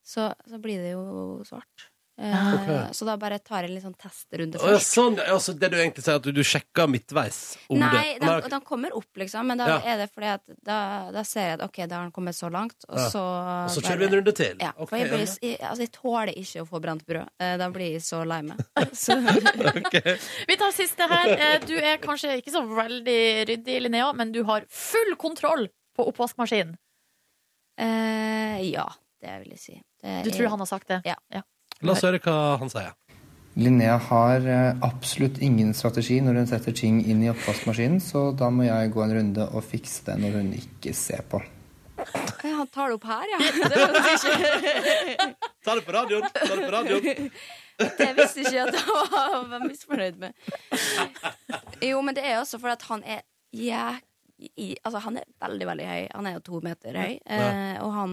så, så blir det jo svart. Eh, Ok. Så da bare tar jeg en litt sånn testrunde først. ja, sånn, altså, det du egentlig sier, at du, du sjekker midtveis om Nei, det Nei, ok. de kommer opp, liksom, men da Ja. er det fordi at da, da ser jeg at ok, da har han kommet så langt, og Ja. så Og så kjører vi en runde til. Ja, Okay, for jeg, blir, jeg, altså, jeg tåler ikke å få brent brød. Eh, Da blir jeg så lei meg. Så, Vi tar siste her. Eh, Du er kanskje ikke så veldig ryddig, Linnea, men du har full kontroll på oppvaskmaskinen. eh, ja, det vil jeg si. Det Du er- tror han har sagt det? Ja. La oss høre hva han sier. Linnea har eh, absolutt ingen strategi når hun setter ting inn i oppvaskmaskinen, så da må jeg gå en runde og fikse det når hun ikke ser på. Han tar det opp her, ja. Det, ikke, Ta det på radioen! Ta det på radioen. det visste ikke at han var misfornøyd med. Jo, men det er også fordi at han er jæk... Ja, Altså, han er veldig, veldig høy. Han er jo to meter høy. Eh, og han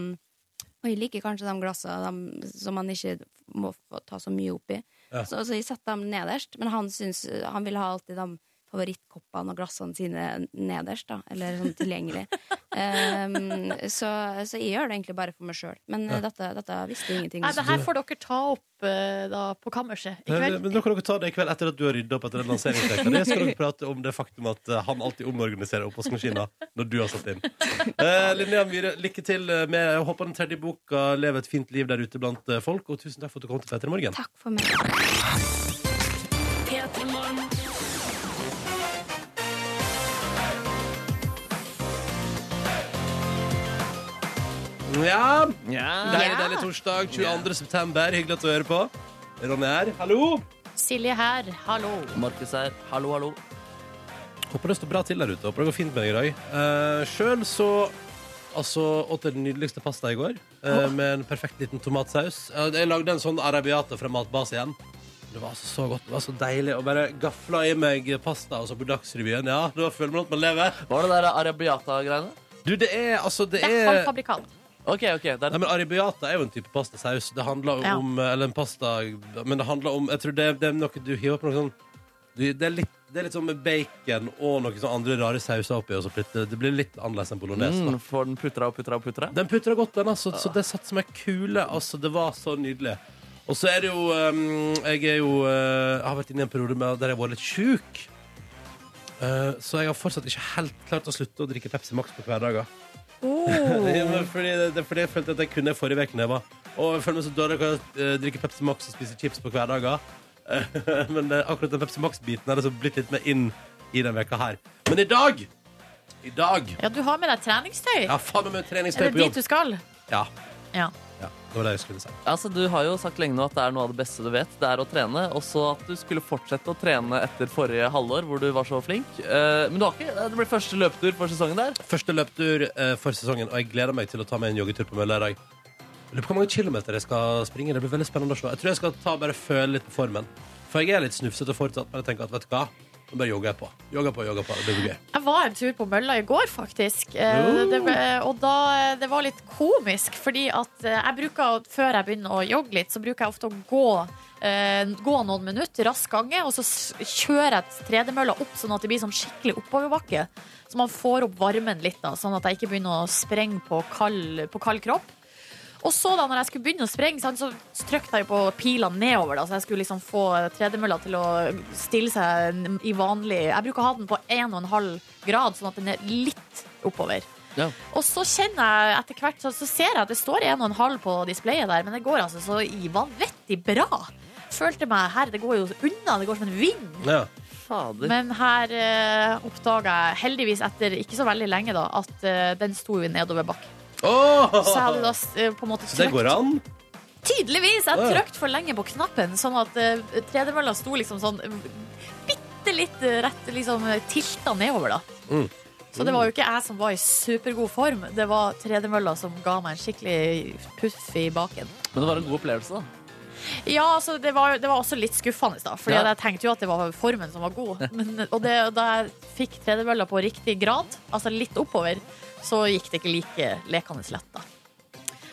og jeg liker kanskje de glassene de, som man ikke må få ta så mye oppi. Ja. Så, så jeg setter dem nederst. Men han, syns, han vil ha alltid de favorittkoppene og glassene sine nederst, da. Eller sånn tilgjengelig. um, så, så jeg gjør det egentlig bare for meg sjøl. Men ja. dette, dette visste jeg ingenting Nei, om. det her får dere ta opp eh, da, på kammerset i Men, kveld. men da kan dere ta det i kveld etter at du har rydda opp etter den lanseringsrekka. Det skal dere prate om det faktum at eh, han alltid omorganiserer oppvaskmaskina når du har satt inn. Eh, Linnea Myhre, lykke til med Jeg håper den tredje boka lever et fint liv der ute blant eh, folk. Og tusen takk for at du kom til Petter i morgen. Takk for meg. Ja, Ja. deilig, deilig torsdag 22. september. Hyggelig at du hører på. Ronny her. Hallo. Silje her, hallo. Markus her. Hallo, hallo. Håper det står bra til der ute. Håper det går fint med deg i dag. Uh, Sjøl så altså, åt den nydeligste pasta i går, eh, med en perfekt liten tomatsaus. Uh, jeg lagde en sånn arabiata fra Matbas igjen. Det var altså så godt. Det var så deilig. å bare gafle i meg pasta og så på Dagsrevyen. Ja, da føler man at man lever. Hva var det der arabiata-greiene? Du, det er altså Det Det er er halvfabrikat. OK, ok. Der. Nei, men Arabiata er jo en type pastasaus. Det handler Ja. om Eller en pasta Men det handler om Jeg tror det, det er noe du hiver på noe sånn du, det, er litt, det er litt sånn med bacon og noen sånn andre rare sauser oppi. Og så plutselig- det blir litt annerledes enn bolognese. da. mm, får den putra og putra og putra? Den putra godt, den, altså. Så det satt som ei kule. Altså, det var så nydelig. Og så er det jo um, Jeg er jo uh, har vært inne i en periode med, der jeg har vært litt sjuk. Uh, så jeg har fortsatt ikke helt klart å slutte å drikke Pepsi Max på hverdager. Ja, men fordi, det, det er fordi jeg følte at jeg kunne forrige uke. når Og jeg føler meg så dårlig kan jeg uh, drikke Pepsi Max og spise chips på hverdager. Men akkurat den Pepsi Max-biten har liksom blitt litt mer inn i den veka her. Men i dag I dag Ja, du har med deg treningstøy. Ja, faen meg er treningstøy det på jobb. dit du skal? Ja. Ja. Det var det jeg skulle si. Altså, Du har jo sagt lenge nå at det er noe av det beste du vet. Det er å trene. Også at du skulle fortsette å trene etter forrige halvår, hvor du var så flink. Eh, men du har ikke, det blir første løpetur for sesongen der. Første løptur eh, for sesongen, og jeg gleder meg til å ta meg en joggetur på mølla i dag. Lurer på hvor mange kilometer jeg skal springe. Det blir veldig spennende å se. Jeg tror jeg skal ta bare føle litt på formen. For jeg er litt snufsete fortsatt, men jeg tenker at vet du hva? Nå bare jogger jeg på. Jogger på, jogger på. Det blir gøy. Jeg var en tur på mølla i går, faktisk. Eh, Det, ble- og da, det var litt komisk, fordi at eh, jeg bruker, før jeg begynner å jogge litt, så bruker jeg ofte å gå, eh, gå noen minutter, rask gange, og så kjører jeg tredemølla opp sånn at det blir sånn skikkelig oppoverbakke. Så man får opp varmen litt, da, sånn at jeg ikke begynner å sprenge på kald, på kald kropp. Og så da når jeg skulle begynne å sprenge, så trykte jeg på pilene nedover. Da, så jeg skulle liksom få tredemølla til å stille seg i vanlig Jeg bruker å ha den på 1,5 grad, sånn at den er litt oppover. Ja. Og så kjenner jeg etter hvert så, så ser jeg at det står 1,5 på displayet der, men det går altså så i vanvittig bra. Følte meg her, det går jo unna, det går som en vind. Ja. Fader. Men her uh, oppdaga jeg, heldigvis etter ikke så veldig lenge, da, at uh, den sto jo i nedoverbakke. Åh! Så jeg hadde da eh, på en måte Så det går trykt an? Tydeligvis! Jeg trykte for lenge på knappen, sånn at uh, tredemølla sto liksom sånn uh, bitte litt rett liksom tilta nedover, da. Mm. Så det var jo ikke jeg som var i supergod form, det var tredemølla som ga meg en skikkelig puff i baken. Men det var en god opplevelse, da. Ja, altså det var, det var også litt skuffende, da. Fordi Ja. jeg tenkte jo at det var formen som var god. Men, og det, da jeg fikk tredemølla på riktig grad, altså litt oppover, så gikk det ikke like lekende lett, da.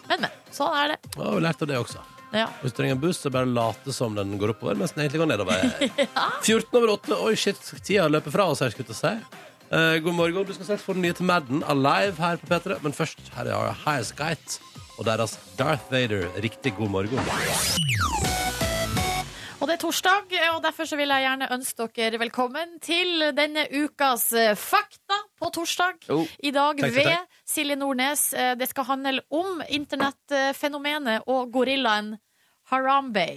Men, men. Sånn er det. Ja, vi lærte det også. Ja. Hvis du trenger en buss, så bare late som den går oppover, mens den egentlig går nedover. 14 over 8. Oi, shit, tida løper fra oss her, skulle jeg si. Uh, god morgen. Du skal straks få den nye til Madden Alive her på P3, men først her er Highasakite og deres Darth Vader. Riktig god morgen. Og det er torsdag, og derfor så vil jeg gjerne ønske dere velkommen til denne ukas eh, Fakta på torsdag. Oh. I dag Takk, takk, ved Silje Nordnes. Eh, Det skal handle om internettfenomenet og gorillaen Harambe.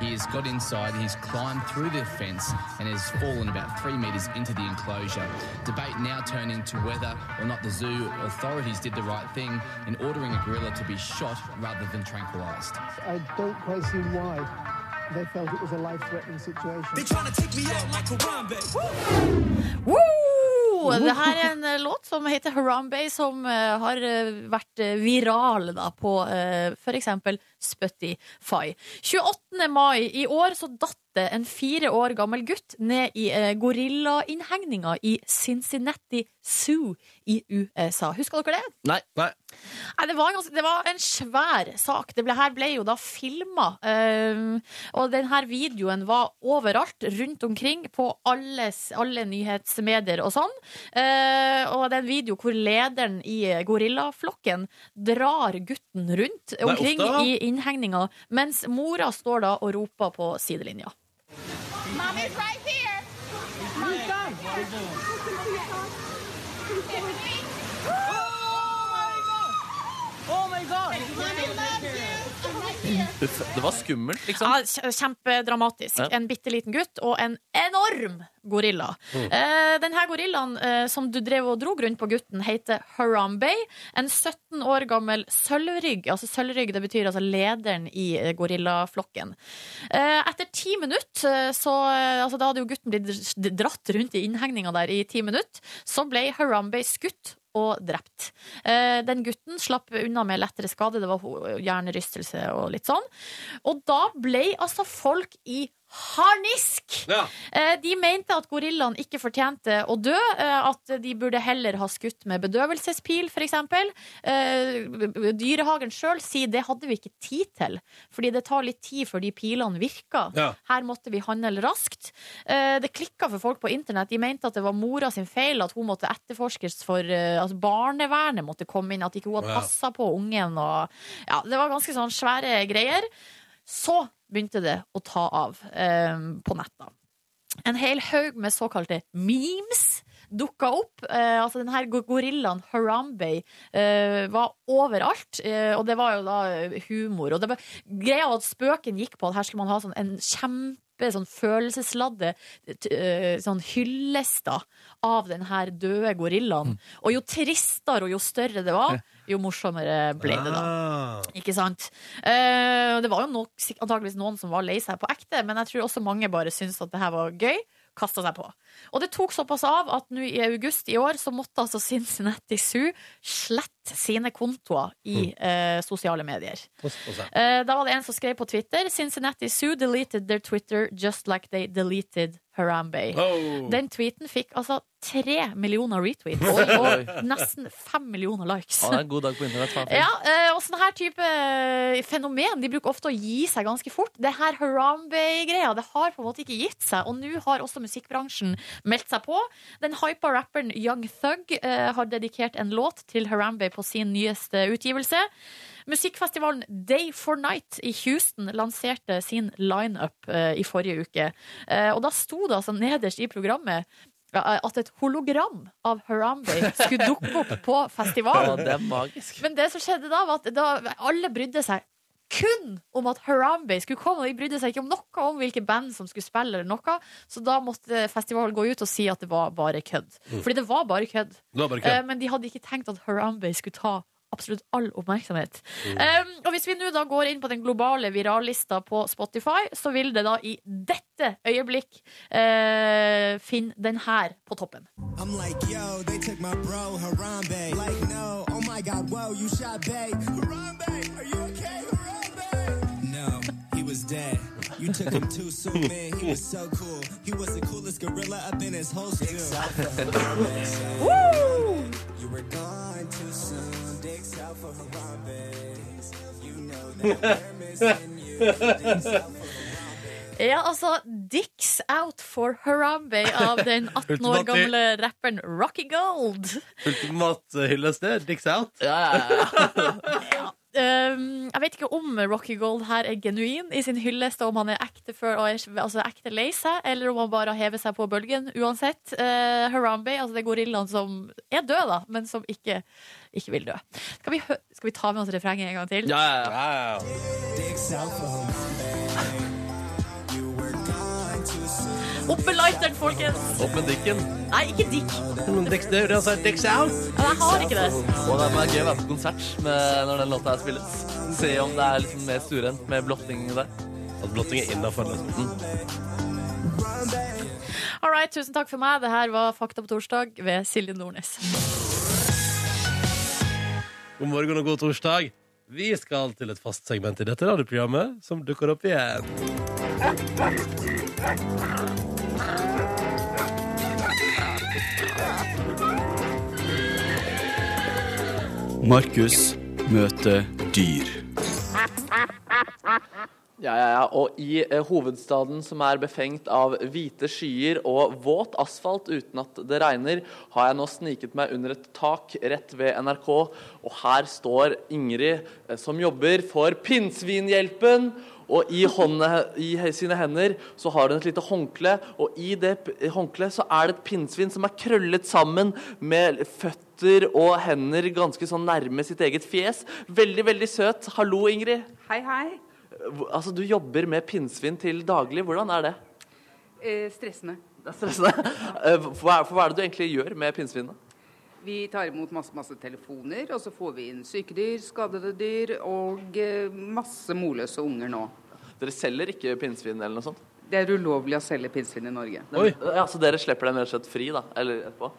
He has got inside, he's climbed through the fence and has fallen about three metres into the enclosure. Debate now turning to whether or not the zoo authorities did the right thing in ordering a gorilla to be shot rather than tranquilised. I don't quite see why they felt it was a life-threatening situation. Woo! Det her er en eh, låt som heter Harambe, som eh, har eh, vært viral da, på uh, f.eks. Spotify. 28. mai i år så datt det en fire år gammel gutt ned i eh, gorillainnhegninga i Cincinnati Zoo i USA. Husker dere det? Nei. Nei. Nei, det var, en det var en svær sak. Det ble, her ble jo da filma. og denne videoen var overalt, rundt omkring, på alles, alle nyhetsmedier og sånn. Eh, og det er en video hvor lederen i gorillaflokken drar gutten rundt omkring nei, i innhegninga, mens mora står da og roper på sidelinja. Uff, det var skummelt, liksom. Ja, kjempedramatisk. Ja. En bitte liten gutt og en enorm gorilla. Mm. Eh, denne gorillaen eh, som du drev og dro rundt på gutten, heter Harambe. En 17 år gammel sølvrygg. Altså sølvrygg det betyr altså lederen i eh, gorillaflokken. Eh, etter ti minutter, eh, så eh, altså, Da hadde jo gutten blitt dratt rundt i innhegninga der i ti minutter. Så ble Harambe skutt og drept. Eh, Den gutten slapp unna med lettere skade. Det var hjernerystelse og litt sånn. Og da ble altså folk i harnisk! Ja. Eh, De mente at gorillaen ikke fortjente å dø, eh, at de burde heller ha skutt med bedøvelsespil, f.eks. Dyrehagen sjøl sier det hadde vi ikke tid til, fordi det tar litt tid før de pilene virker. Ja. Her måtte vi handle raskt. Eh, Det klikka for folk på internett. De mente at det var mora sin feil, at hun måtte etterforskes for eh, altså Barnevernet måtte komme inn, at ikke hun hadde passa på ungen. Og, ja, det var ganske sånn svære greier. Så begynte det å ta av eh, på nett. da. En hel haug med såkalte memes dukka opp. Eh, altså denne gorillaen Harambe eh, var overalt, eh, og det var jo da humor. Og det var, greia var at spøken gikk på at her skulle man ha sånn en kjempe sånn følelsesladde eh, sånn hyllester av den her døde gorillaen. Og jo tristere og jo større det var, jo morsommere ble det da. Ah. Ikke sant? Eh, det var jo nok, antakeligvis noen som var lei seg på ekte, men jeg tror også mange bare syntes at det her var gøy. Kasta seg på. Og det tok såpass av at nå i august i år så måtte altså Cincinnati Zoo slette sine kontoer i eh, sosiale medier. Eh, da var det en som skrev på Twitter Cincinnati Zoo deleted their Twitter just like they deleted Harambe. Oh. Den tweeten fikk altså tre millioner retweets og nesten fem millioner likes. Ja, det er en god dag på internett. Ja, eh, og sånn her type eh, fenomen De bruker ofte å gi seg ganske fort. Det her Harambe-greia Det har på en måte ikke gitt seg. Og nå har også musikkbransjen meldt seg på. Den hypa rapperen Young Thug eh, har dedikert en låt til Harambe på sin nyeste utgivelse. Musikkfestivalen Day for Night i Houston lanserte sin lineup eh, i forrige uke. Eh, og da sto det altså nederst i programmet at et hologram av Harambe skulle dukke opp på Ja, festivalen. det er magisk. Men det som skjedde da, var at da alle brydde seg kun om at Harambe skulle komme. og De brydde seg ikke om noe om hvilke band som skulle spille, eller noe. Så da måtte festivalen gå ut og si at det var bare kødd. Fordi det var bare kødd. Det var bare Eh, men de hadde ikke tenkt at Harambe skulle ta absolutt all oppmerksomhet. Um, og hvis vi nå da går inn på den globale virallista på Spotify, så vil det da i dette øyeblikk eh, finne den her på toppen. I'm like, yo, they took my bro, Harambe. Like, no, oh my god, wow, you shot bae. Harambe, are you okay, dead. You took him too soon, man. He was so cool. He was the coolest gorilla up in his whole stew. You were gone too soon. Dicks out for Harambe. You know that we're missing you. Dicks out for Ja, altså Dicks Out for Harambe av den 18 år gamle rapperen Rocky Gold. Ultimat eh, hyllest det. Dicks out. Ja, ja, ja. Um, jeg vet ikke om Rocky Gold her er genuin i sin hyllest, og om han er ekte, før, og er, altså ekte lei seg, eller om han bare har hevet seg på bølgen. Uansett, uh, Harambe, altså det er gorillaen som er død, da, men som ikke, ikke vil dø. Skal vi, skal vi ta med oss refrenget en gang til? Ja, ja, ja. Opp med lighteren, folkens! Opp med dikken. Nei, ikke Dick. Er out. Ja, Jeg har ikke det. Og det er gøy å være på konsert med, når den låta her spilles. Se om det er liksom mer stuerent med blotting der. At blotting er innafor, liksom. All right, tusen takk for meg. Det her var Fakta på torsdag ved Silje Nordnes. God morgen og god torsdag. Vi skal til et fast segment i dette radioprogrammet som dukker opp igjen. Markus møter dyr. Ja, ja, ja. Og i eh, hovedstaden som er befengt av hvite skyer og våt asfalt uten at det regner, har jeg nå sniket meg under et tak rett ved NRK. Og her står Ingrid, eh, som jobber for Pinnsvinhjelpen. Og i, hånda, i sine hender så har hun et lite håndkle, og i det håndkleet så er det et pinnsvin som er krøllet sammen med føtter og hender ganske sånn nærme sitt eget fjes. Veldig, veldig søt. Hallo, Ingrid. Hei, hei. Altså, Du jobber med pinnsvin til daglig. Hvordan er det? Eh, stressende. Det er stressende. Eh, Hva er, for hva er det du egentlig gjør med pinnsvinene? Vi tar imot masse, masse telefoner, og så får vi inn sykedyr, skadede dyr og eh, masse morløse unger nå. Dere selger ikke pinnsvin eller noe sånt? Det er ulovlig å selge pinnsvin i Norge. Ja, Så dere slipper dem rett og slett fri, da? Eller etterpå?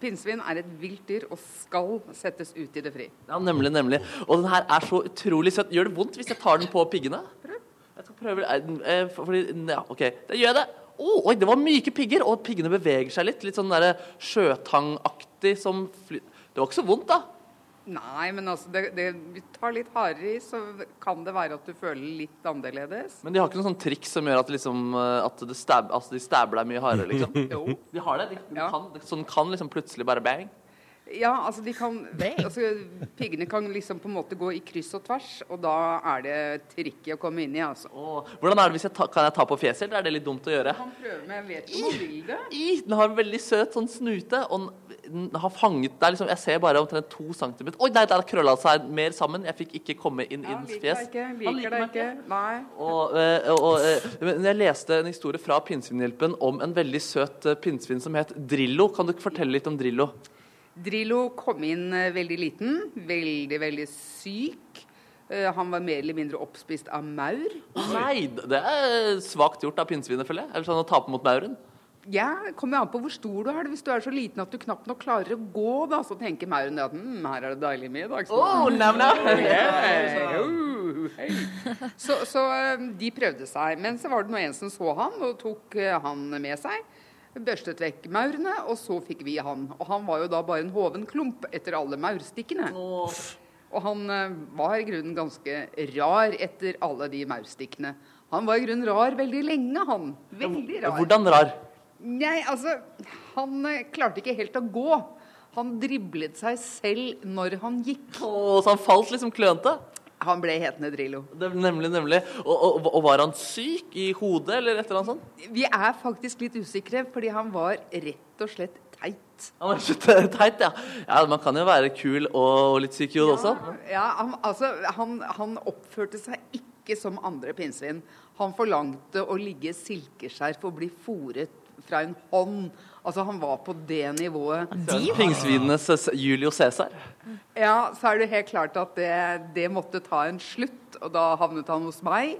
Pinnsvin er et vilt dyr og skal settes ut i det fri. Ja, nemlig, nemlig. Og den her er så utrolig søt. Gjør det vondt hvis jeg tar den på piggene? Prøv. Jeg skal prøve eh, Fordi Ja, OK. Da gjør jeg det. Å, oi, det var myke pigger, og piggene beveger seg litt. Litt sånn derre sjøtangaktig som fly... Det var ikke så vondt, da. Nei, men altså, det, det, vi tar litt hardere i, så kan det være at du føler litt annerledes. Men de har ikke noe sånn triks som gjør at, liksom, eh, at det stab, altså de stabler deg mye hardere, liksom? Jo. De har det. De, de kan, sånn kan liksom plutselig bare bang. Ja, altså de kan altså, Piggene kan liksom på en måte gå i kryss og tvers, og da er det tricky å komme inn i, altså. Hvordan er det hvis jeg ta, Kan jeg ta på fjeset, eller er det litt dumt å gjøre? kan prøve, men jeg vet ikke om hun vil det. I, den har en veldig søt sånn snute, og den- den har fanget det er liksom, Jeg ser bare omtrent to centimeter Oi, nei, der krølla det seg mer sammen. Jeg fikk ikke komme inn i Han dens liker fjes. deg ikke. Han Liker deg ikke. Nei. Og, eh, og, og, eh, jeg leste en historie fra Pinnsvinhjelpen om en veldig søt eh, pinnsvin som het Drillo. Kan du ikke fortelle litt om Drillo? Drillo kom inn eh, veldig liten, veldig, veldig syk. Eh, Han var mer eller mindre oppspist av maur. Nei, det er svakt gjort av pinnsvinet, føler jeg. Eller sånn å tape mot mauren. Ja, kommer an på hvor stor du er. Hvis du er så liten at du knapt nok klarer å gå, da, så tenker mauren at hm, her er det deilig middag. Oh, nam, nam. Yeah. Oh, hei. Så, så eh, de prøvde seg. Men så var det nå en som så han, og tok han med seg. Børstet vekk maurene, og så fikk vi han. Og han var jo da bare en hoven klump etter alle maurstikkene. Og han eh, var i grunnen ganske rar etter alle de maurstikkene. Han var i grunnen rar veldig lenge, han. Veldig rar. Hvordan rar? Nei, altså Han eh, klarte ikke helt å gå. Han driblet seg selv når han gikk. Åh, så han falt liksom klønete? Han ble hetende Drillo. Nemlig, nemlig. Og, og, og var han syk i hodet, eller et eller annet sånt? Vi er faktisk litt usikre, fordi han var rett og slett teit. Han var så teit, ja. ja. Man kan jo være kul og litt syk i hodet også. Ja, han, altså, han, han oppførte seg ikke som andre pinnsvin. Han forlangte å ligge silkeskjerf og bli fòret fra en hånd. Altså, han var på det nivået. Pingsvinenes eh, Julio Cæsar. Ja, så er det helt klart at det, det måtte ta en slutt, og da havnet han hos meg.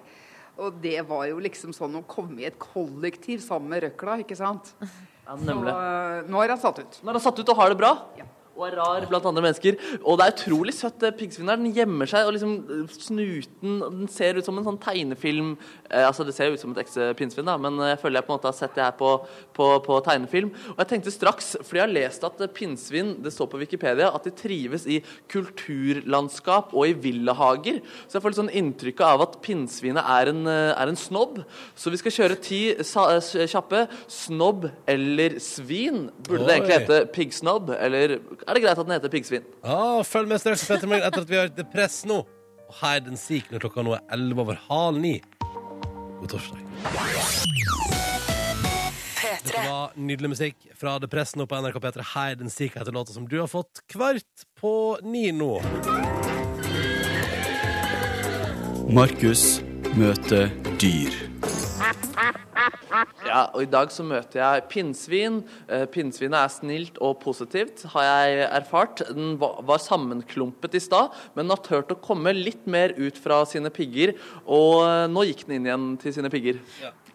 Og det var jo liksom sånn å komme i et kollektiv sammen med røkla, ikke sant? Ja, Så nemlig. Så nå er han satt ut. Nå er han satt ut og har det bra. Og er rar blant andre mennesker. Og det er utrolig søtt. det her, den gjemmer seg, og liksom eh, snuten Den ser ut som en sånn tegnefilm eh, Altså, det ser jo ut som et ekte pinnsvin, da, men eh, jeg føler jeg på en måte har sett det her på, på, på tegnefilm. Og jeg tenkte straks, fordi jeg har lest at eh, pinnsvin Det står på Wikipedia at de trives i kulturlandskap og i villahager. Så jeg får litt sånn inntrykk av at pinnsvinet er en, eh, er en snobb. Så vi skal kjøre ti eh, kjappe. Snobb eller svin? Burde det egentlig hete piggsnobb, eller er det greit at den heter piggsvin? Ja, følg med straks etter at vi har hørt The Press nå. og hide and seek når klokka nå er 11 over halv ni. God torsdag. Dette var nydelig musikk fra The Press nå på NRK P3. Hide and seek heter låta som du har fått kvart på ni nå. Markus møter dyr. Ja, og I dag så møter jeg pinnsvin. Eh, Pinnsvinet er snilt og positivt, har jeg erfart. Den var, sammenklumpet i stad, men har turt å komme litt mer ut fra sine pigger. Og eh, nå gikk den inn igjen til sine pigger.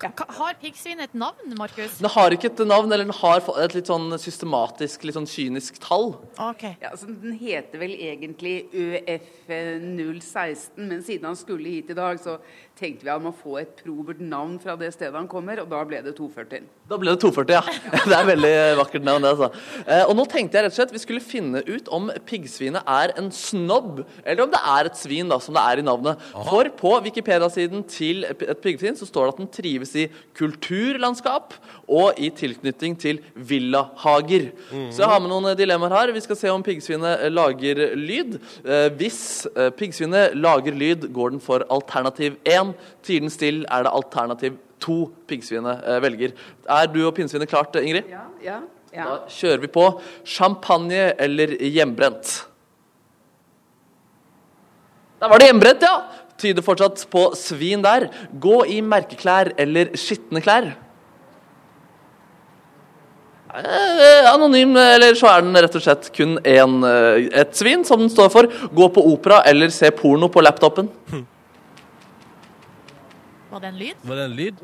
Har piggsvin et navn, Markus? Den har ikke et navn, eller den har et litt sånn systematisk, litt sånn kynisk tall. Ok. Ja, så den heter vel egentlig ØF016, men siden han skulle hit i dag, så tenkte vi han må få et probert navn fra det stedet han kommer, og da ble det 240. Da ble det 240, ja. Det er veldig vakkert navn, det. altså. Eh, Og nå tenkte jeg rett og slett vi skulle finne ut om piggsvinet er en snobb, eller om det er et svin, da, som det er i navnet. For på Wikipedia-siden til et piggsvin så står det at den trives i kulturlandskap og i tilknytning til villahager. Så jeg har med noen dilemmaer her. Vi skal se om piggsvinet eh, lager lyd. Eh, Hvis eh, piggsvinet lager lyd, går den for alternativ 1. Tier den still, er det alternativ 2 piggsvinet eh, velger. Er du og pinnsvinet klart, eh, Ingrid? Ja, ja, ja. Da kjører vi på. Champagne eller hjemmebrent? Der var det hjemmebrent, ja! Tyder fortsatt på svin der. Gå i merkeklær eller skitne klær? Eh, Anonym, eller så er den rett og slett kun en, eh, et svin, som den står for. Gå på opera eller se porno på laptopen. Var det en lyd? Var det en lyd?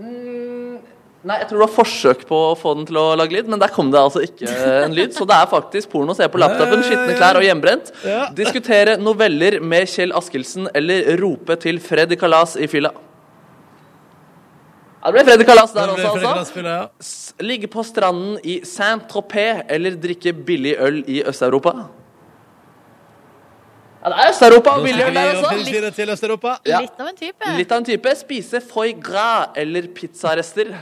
Nei, jeg tror det var forsøk på å få den til å lage lyd, men der kom det altså ikke en lyd. Så det er faktisk porno. Se på laptopen, skitne klær og hjemmebrent. Diskutere noveller med Kjell Askildsen eller rope til Freddy Kalas i fylla. Ja, det ble Freddy Kalas der også, altså. Ja. Ligge på stranden i Saint-Tropez eller drikke billig øl i Øst-Europa. Ja, det er Øst-Europa og billig øl der, også. Ja. Litt av en type. Litt av en type. Spise foie gras eller pizzarester.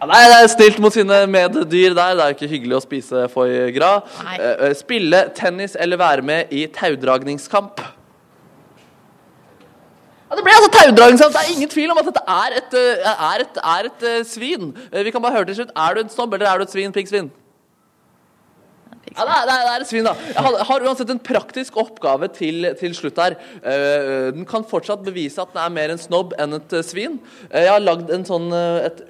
Ja, nei, det er stilt mot sine meddyr der. Det er jo ikke hyggelig å spise foie gras. Nei. Eh, eh, spille tennis eller være med i taudragningskamp. Ja, det ble altså taudragningskamp. Det er ingen tvil om at dette er et, eh, er et, er et eh, svin. Eh, Vi kan bare høre til slutt. Er du en snobb, eller er du et svin? Piggsvin? Ja, det er, det er, et svin, da. Jeg har, har uansett en praktisk oppgave til, til slutt her. Uh, den kan fortsatt bevise at den er mer en snobb enn et uh, svin. Uh, jeg har lagd sånn, et,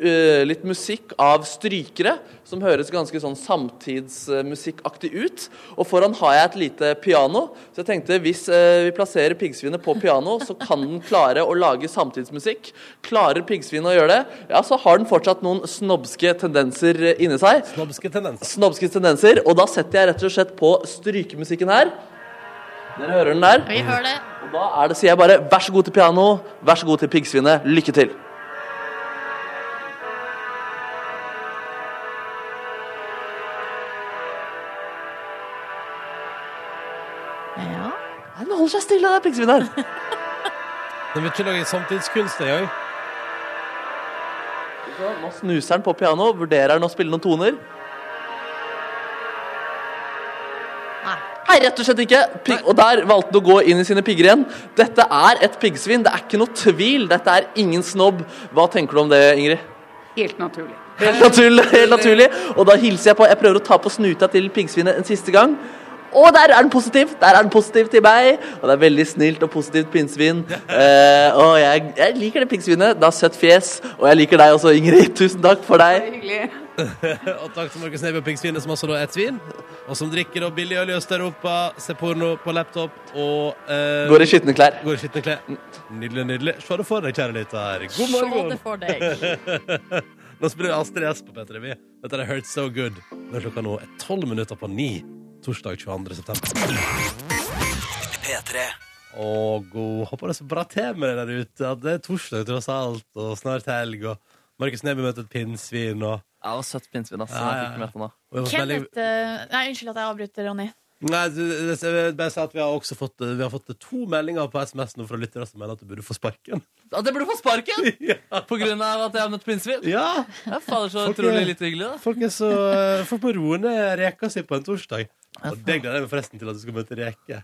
litt musikk av strykere, som høres ganske sånn samtidsmusikkaktig ut. Og foran har jeg et lite piano, så jeg tenkte hvis eh, vi plasserer piggsvinet på piano, så kan den klare å lage samtidsmusikk. Klarer piggsvinet å gjøre det, ja, så har den fortsatt noen snobske tendenser eh, inni seg. Snobske tendenser. Snobske tendenser. Og da setter jeg rett og slett på strykemusikken her. Dere hører den der? Vi hører det. Og da er det, sier jeg bare vær så god til piano, vær så god til piggsvinet. Lykke til. Holder seg stille, der, piggsvinet her. er mye ikke lage samtidskunst engang. òg. Nå snuser han på piano, vurderer han å spille noen toner. Nei, rett og slett ikke. Pig og der valgte han å gå inn i sine pigger igjen. Dette er et piggsvin. Det er ikke noe tvil. Dette er ingen snobb. Hva tenker du om det, Ingrid? Helt naturlig. Helt naturlig. helt naturlig Og da hilser jeg på Jeg prøver å ta på snuta til piggsvinet en siste gang. Og der er den positiv! Der er den positiv til meg. Og det er veldig snilt og positivt pinnsvin. Eh, og jeg, jeg liker det pinnsvinet. Det har søtt fjes. Og jeg liker deg også, Ingrid. Tusen takk for deg. Og takk til Markus Neby og Pinnsvinet, som også da er et svin. Og som drikker og billig øl i Øst-Europa, ser porno på laptop og eh, Går i skitne klær. Går i skitne klær. Nydelig, nydelig. Se det for deg, kjære lytter. God Se morgen. det for deg. Nå spiller Astrid S på P3 Vi. Dette er Hurt So Good. Når klokka nå er tolv minutter på ni. Torsdag 22. september. P3. Og god Håper det er så bra til med der ute. At det er torsdag tross alt, og snart helg. Og Markus Neby møter et pinnsvin. Og Ja, og søtt pinnsvin, altså. Ja, ja, Jeg ja. fikk med på nå. Jeg var så veldig- Kenneth eh, Nei, unnskyld at jeg avbryter, Ronny. Nei, du, jeg vil bare si at vi har også fått, vi har fått to meldinger på SMS nå fra lyttere som mener at du burde få sparken. At jeg burde få sparken? På grunn av at jeg har møtt pinnsvin? Ja, Ja, fader, så Folk utrolig litt hyggelig, da. Folk er så Folk må roe ned reka si på en torsdag. Og det gleder jeg meg forresten til at du skal møte Reke.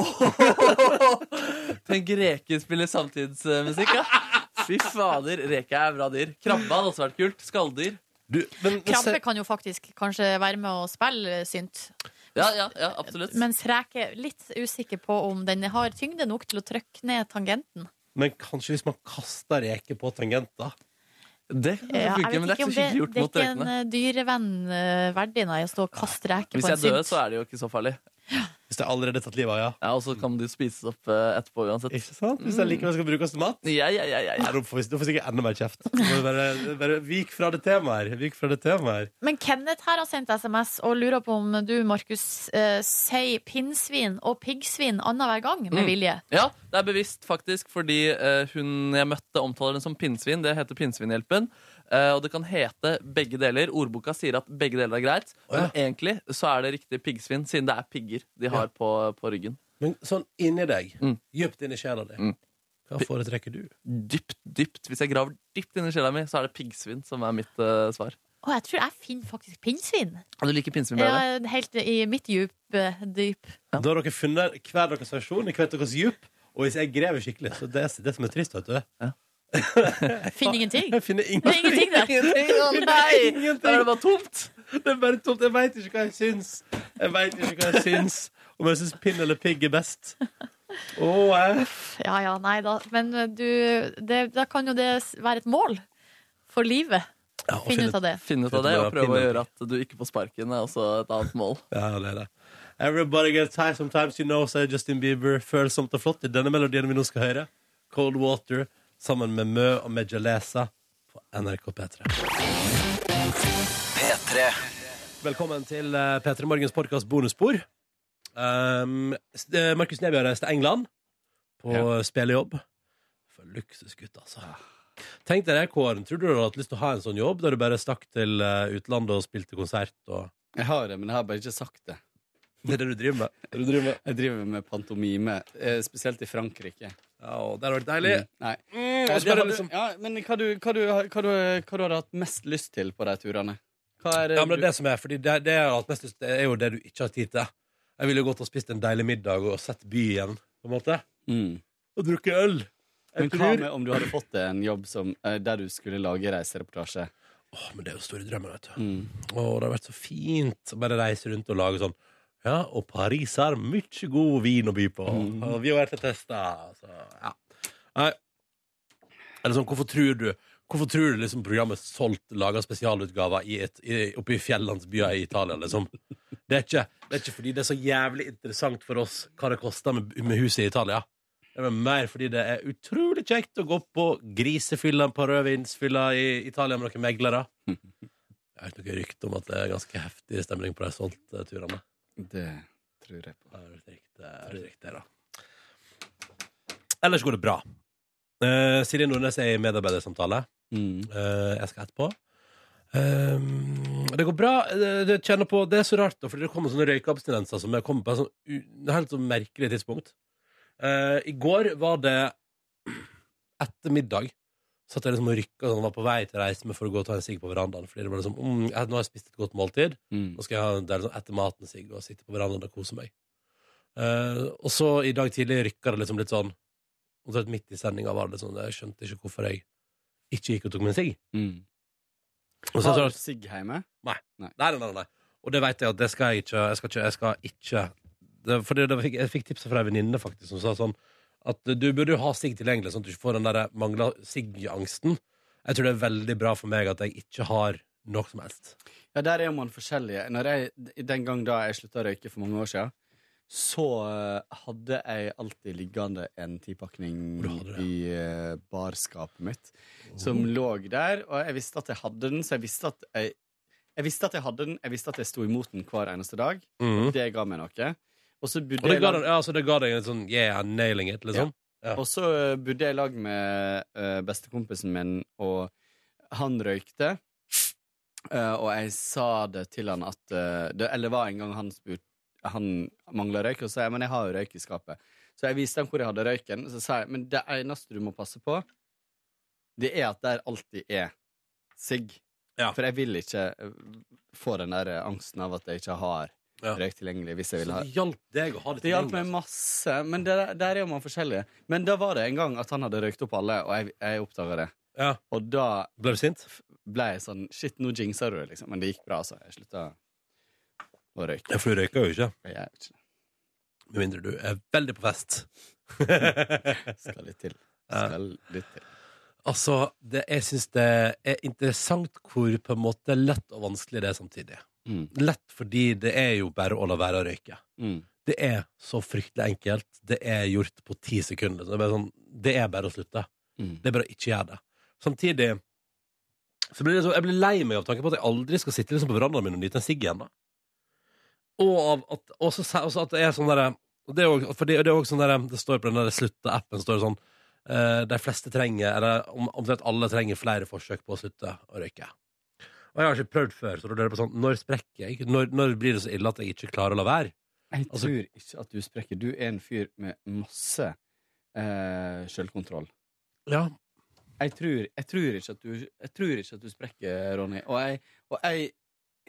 Tenk Reke spiller samtidsmusikk, ja. Fy fader, Reke er bra dyr. Krabbe hadde også vært kult. Skalldyr. Krabbe kan jo faktisk kanskje være med å spille synt. Ja, ja, ja, absolutt. Mens reke er litt usikker på om den har tyngde nok til å trykke ned tangenten. Men kanskje hvis man kaster reker på tangenter? Det Ja, det er ikke om det, det er ikke en eh, dyrevenn eh, verdig nei, å stå og kaste reker på en synt. Hvis jeg dør, så er det jo ikke så farlig. Hvis det er allerede tatt livet av, ja. Ja, Og så kan de spises opp eh, etterpå uansett. Ikke sant? Hvis det likevel skal brukes til mat? Ja, ja, ja, ja, Nei, ja. Da får vi da får vi sikkert enda mer kjeft. Så må vi Bare, bare vik fra det temaet her. Vik fra det temaet her. Men Kenneth her har sendt SMS og lurer på om du, Markus, eh, sier pinnsvin og piggsvin annenhver gang med Mm. vilje. Ja, det er bevisst faktisk, fordi eh, hun jeg møtte omtaler den som pinnsvin. Det heter Pinnsvinhjelpen. Eh, og det kan hete begge deler. Ordboka sier at begge deler er greit, men egentlig så er det riktig piggsvin, siden det er pigger de har på, på ryggen. Men sånn inni deg, Mm. dypt inni sjela di, hva foretrekker du? Dypt, dypt. Hvis jeg graver dypt inn i sjela mi, så er det piggsvin som er mitt uh, svar. Oh, jeg tror jeg finner faktisk pinnsvin. Og du liker pinnsvin bedre? Ja, helt i mitt djup, dyp. dyp. Da har dere funnet hver deres versjon i hvert deres djup. Og hvis jeg graver skikkelig, så det er det som er trist, vet du. Finner ingenting. Jeg finner Det er ingenting. der. Ingenting, å nei! Der er det bare tomt. Det er bare tomt. Jeg veit ikke hva jeg syns. Jeg vet ikke hva jeg syns. Om jeg syns pinn eller pigg er best. Oh, eh. Ja ja, nei da. Men eh, du, det, da kan jo det være et mål for livet. og Finne ut av det. Finne ut av det og prøve å gjøre at du ikke får sparken, er også et annet mål. Ja, det er det. Everybody gets high sometimes, you know, sier Justin Bieber. Følsomt og flott i denne melodien vi nå skal høre. Cold Water sammen med Mø og Mejalesa på NRK P3. P3. Velkommen til eh, P3 Morgens podkast bonusspor. Um, s- eh, Markus Neby har reist til England på spillejobb. For luksusgutt, altså. Tenk deg det, Kåren. Tror du du hadde hatt lyst til å ha en sånn jobb, der du bare stakk til eh, utlandet og spilte konsert? Og... Jeg har det, men jeg har bare ikke sagt det. Det er det du driver med? Det er det du driver med? Jeg driver med pantomime, eh, spesielt i Frankrike. Ja, og det har vært deilig. Mm, nei. Mm, og så bare liksom- ja, men hva du, hva, du, hva, du, hva du hadde hatt mest lyst til på de turene? Hva er det Ja, men det er det som er, fordi det, det, jeg har hatt mest lyst til, er jo det du ikke har tid til. Jeg ville jo gått og spist en deilig middag og sett byen, på en måte. Og drukket øl. Jeg Men hva tror- med om du hadde fått deg en jobb som, eh, der du skulle lage reisereportasje? Åh, men det er jo store drømmer, vet du. Mm. Og det har vært så fint å bare reise rundt og lage sånn Ja, og Paris har mye god vin å by på. Mm. Og vi har vært og testa. Så, ja. Nei. Eller sånn, hvorfor tror du Hvorfor tror du liksom programmet Solgt lager spesialutgaver i et, i, oppe i fjellandsbyer i Italia, liksom? Det er, ikke, det er ikke fordi det er så jævlig interessant for oss hva det koster med, med huset i Italia. Det er mer fordi det er utrolig kjekt å gå på grisefylla på rødvinsfylla i Italia med noen meglere. Jeg har hørt noe rykte om at det er ganske heftig stemning på de solgte turene. Det tror jeg på. Det er riktig, da. Ellers går det bra. Uh, Silje Nordnes er i medarbeidersamtale. Mm. Uh, jeg skal etterpå. Um, det går bra. Det, det, på, det er så rart, da, fordi det kommer sånne røykeabstinenser som er kommet på sånn, helt sånn merkelig tidspunkt. Uh, I går var det etter middag. Satt jeg liksom og rykka sånn, var på vei til å reise meg for å gå og ta en sigg på verandaen. Fordi det var liksom, mm, jeg, Nå har jeg spist et godt måltid. Mm. Nå skal jeg ha en del sånn etter maten sigg og sitte på verandaen og kose meg. Uh, og så i dag tidlig rykka det liksom litt sånn Omtrent midt i sendinga var det sånn Jeg skjønte ikke hvorfor jeg ikke gikk og tok meg en sigg. Mm. Og så- Har du sigg hjemme? Nei. Nei, nei, nei, nei. Og det vet jeg at det skal jeg ikke. Jeg skal ikke, jeg skal ikke det, For det, det jeg fikk tipset fra ei venninne faktisk som sa sånn at du burde ha sigg tilgjengelig, sånn at du ikke får den der mangla sigg-angsten. Jeg tror det er veldig bra for meg at jeg ikke har noe som helst. Ja, der er man forskjellige. Når jeg, den gang da jeg slutta å røyke for mange år siden, så eh, hadde jeg alltid liggende en tipakning i eh, barskapet mitt, som Oh. lå der, og jeg visste at jeg hadde den, så jeg visste at jeg jeg visste at jeg hadde den, jeg visste at jeg sto imot den hver eneste dag. Mm. Det ga meg noe. Og så bodde Og det jeg lag- ja, så det ga deg en sånn yeah, nailing it, liksom? Ja. Og så eh, bodde jeg i lag med eh, bestekompisen min, og han røykte. Eh, og jeg sa det til han at eh, det, Eller det var en gang han spurte Han mangla røyk, og så sa jeg men jeg har jo røyk i skapet. Så jeg viste ham hvor jeg hadde røyken. Så sa jeg men det eneste du må passe på, det er at der alltid er sigg. For jeg vil ikke eh, få den der angsten av at jeg ikke har Ja. røyk tilgjengelig hvis jeg ville ha det hjalp deg å ha det tilgjengelig? Det hjalp meg masse, men der, der er jo man forskjellige. Men da var det en gang at han hadde røykt opp alle, og jeg, jeg oppdaga det. Ja. Og da Ble du sint? ble jeg sånn Shit, nå jinxa du det, liksom. Men det gikk bra, så jeg slutta å røyke. Ja, for du røyker jo ikke. Jeg er ikke Med mindre du er veldig på fest. Skal litt til. Skal litt til. Altså, det, jeg syns det er interessant hvor på en måte lett og vanskelig det er samtidig. Mm. Lett fordi det er jo bare å la være å røyke. Mm. Det er så fryktelig enkelt. Det er gjort på ti sekunder. Det, er bare sånn, det er bare å slutte. Mm. Det er bare å ikke gjøre det. Samtidig så blir det så, jeg blir lei meg av tanken på at jeg aldri skal sitte liksom på verandaen min og nyte en sigg igjen. Og av at, også, også at det er sånn derre det det, det også sånn derre Det står på den der slutte-appen står det sånn uh, De fleste trenger, eller omtrent alle trenger flere forsøk på å slutte å røyke. Og jeg har ikke prøvd før, så da lurer jeg på sånn Når sprekker jeg? Når, når blir det så ille at jeg ikke klarer å la være? Jeg Altså- tror ikke at du sprekker. Du er en fyr med masse eh, sjølkontroll. Ja. Jeg tror, jeg, tror ikke at du, jeg tror ikke at du sprekker, Ronny. Og jeg, og jeg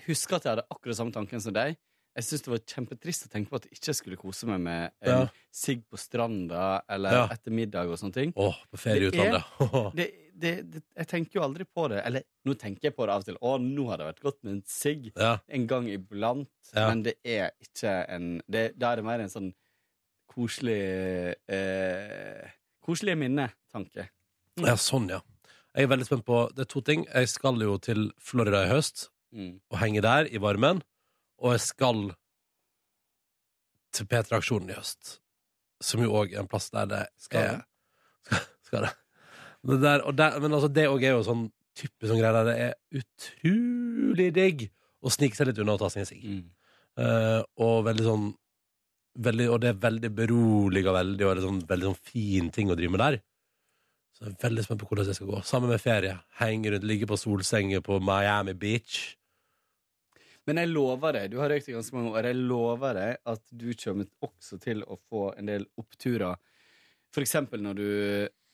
husker at jeg hadde akkurat samme tanken som deg. Jeg syns det var kjempetrist å tenke på at jeg ikke skulle kose meg med en Ja. sigg på stranda eller Ja. etter middag og sånne ting. Åh, på ferie i Det utlandet. det, det, det, jeg tenker jo aldri på det. Eller nå tenker jeg på det av og til. Å, nå har det vært godt med en sigg. Ja. En gang iblant. Ja. Men det er ikke en det, Da er det mer en sånn koselig eh, Koselige minnetanke. Ja, sånn, ja. Jeg er veldig spent på Det er to ting. Jeg skal jo til Florida i høst Mm. og henge der i varmen. Og jeg skal til P3-aksjonen i høst, som jo òg er en plass der det Skal er Skal, skal det. Det der, og der, men altså, det òg er jo sånn typisk sånn greie der det er utrolig digg å snike seg litt unna og ta seg en sigg. Mm. Uh, og veldig sånn veldig, Og det er veldig beroliga veldig, og det er sånn, veldig sånn fin ting å drive med der. Så jeg er veldig spent på hvordan det skal gå. Sammen med ferie. Henge rundt, ligge på solsenger på Miami Beach. Men jeg lover deg, du har røykt i ganske mange år, jeg lover deg at du kommer også til å få en del oppturer. For eksempel når du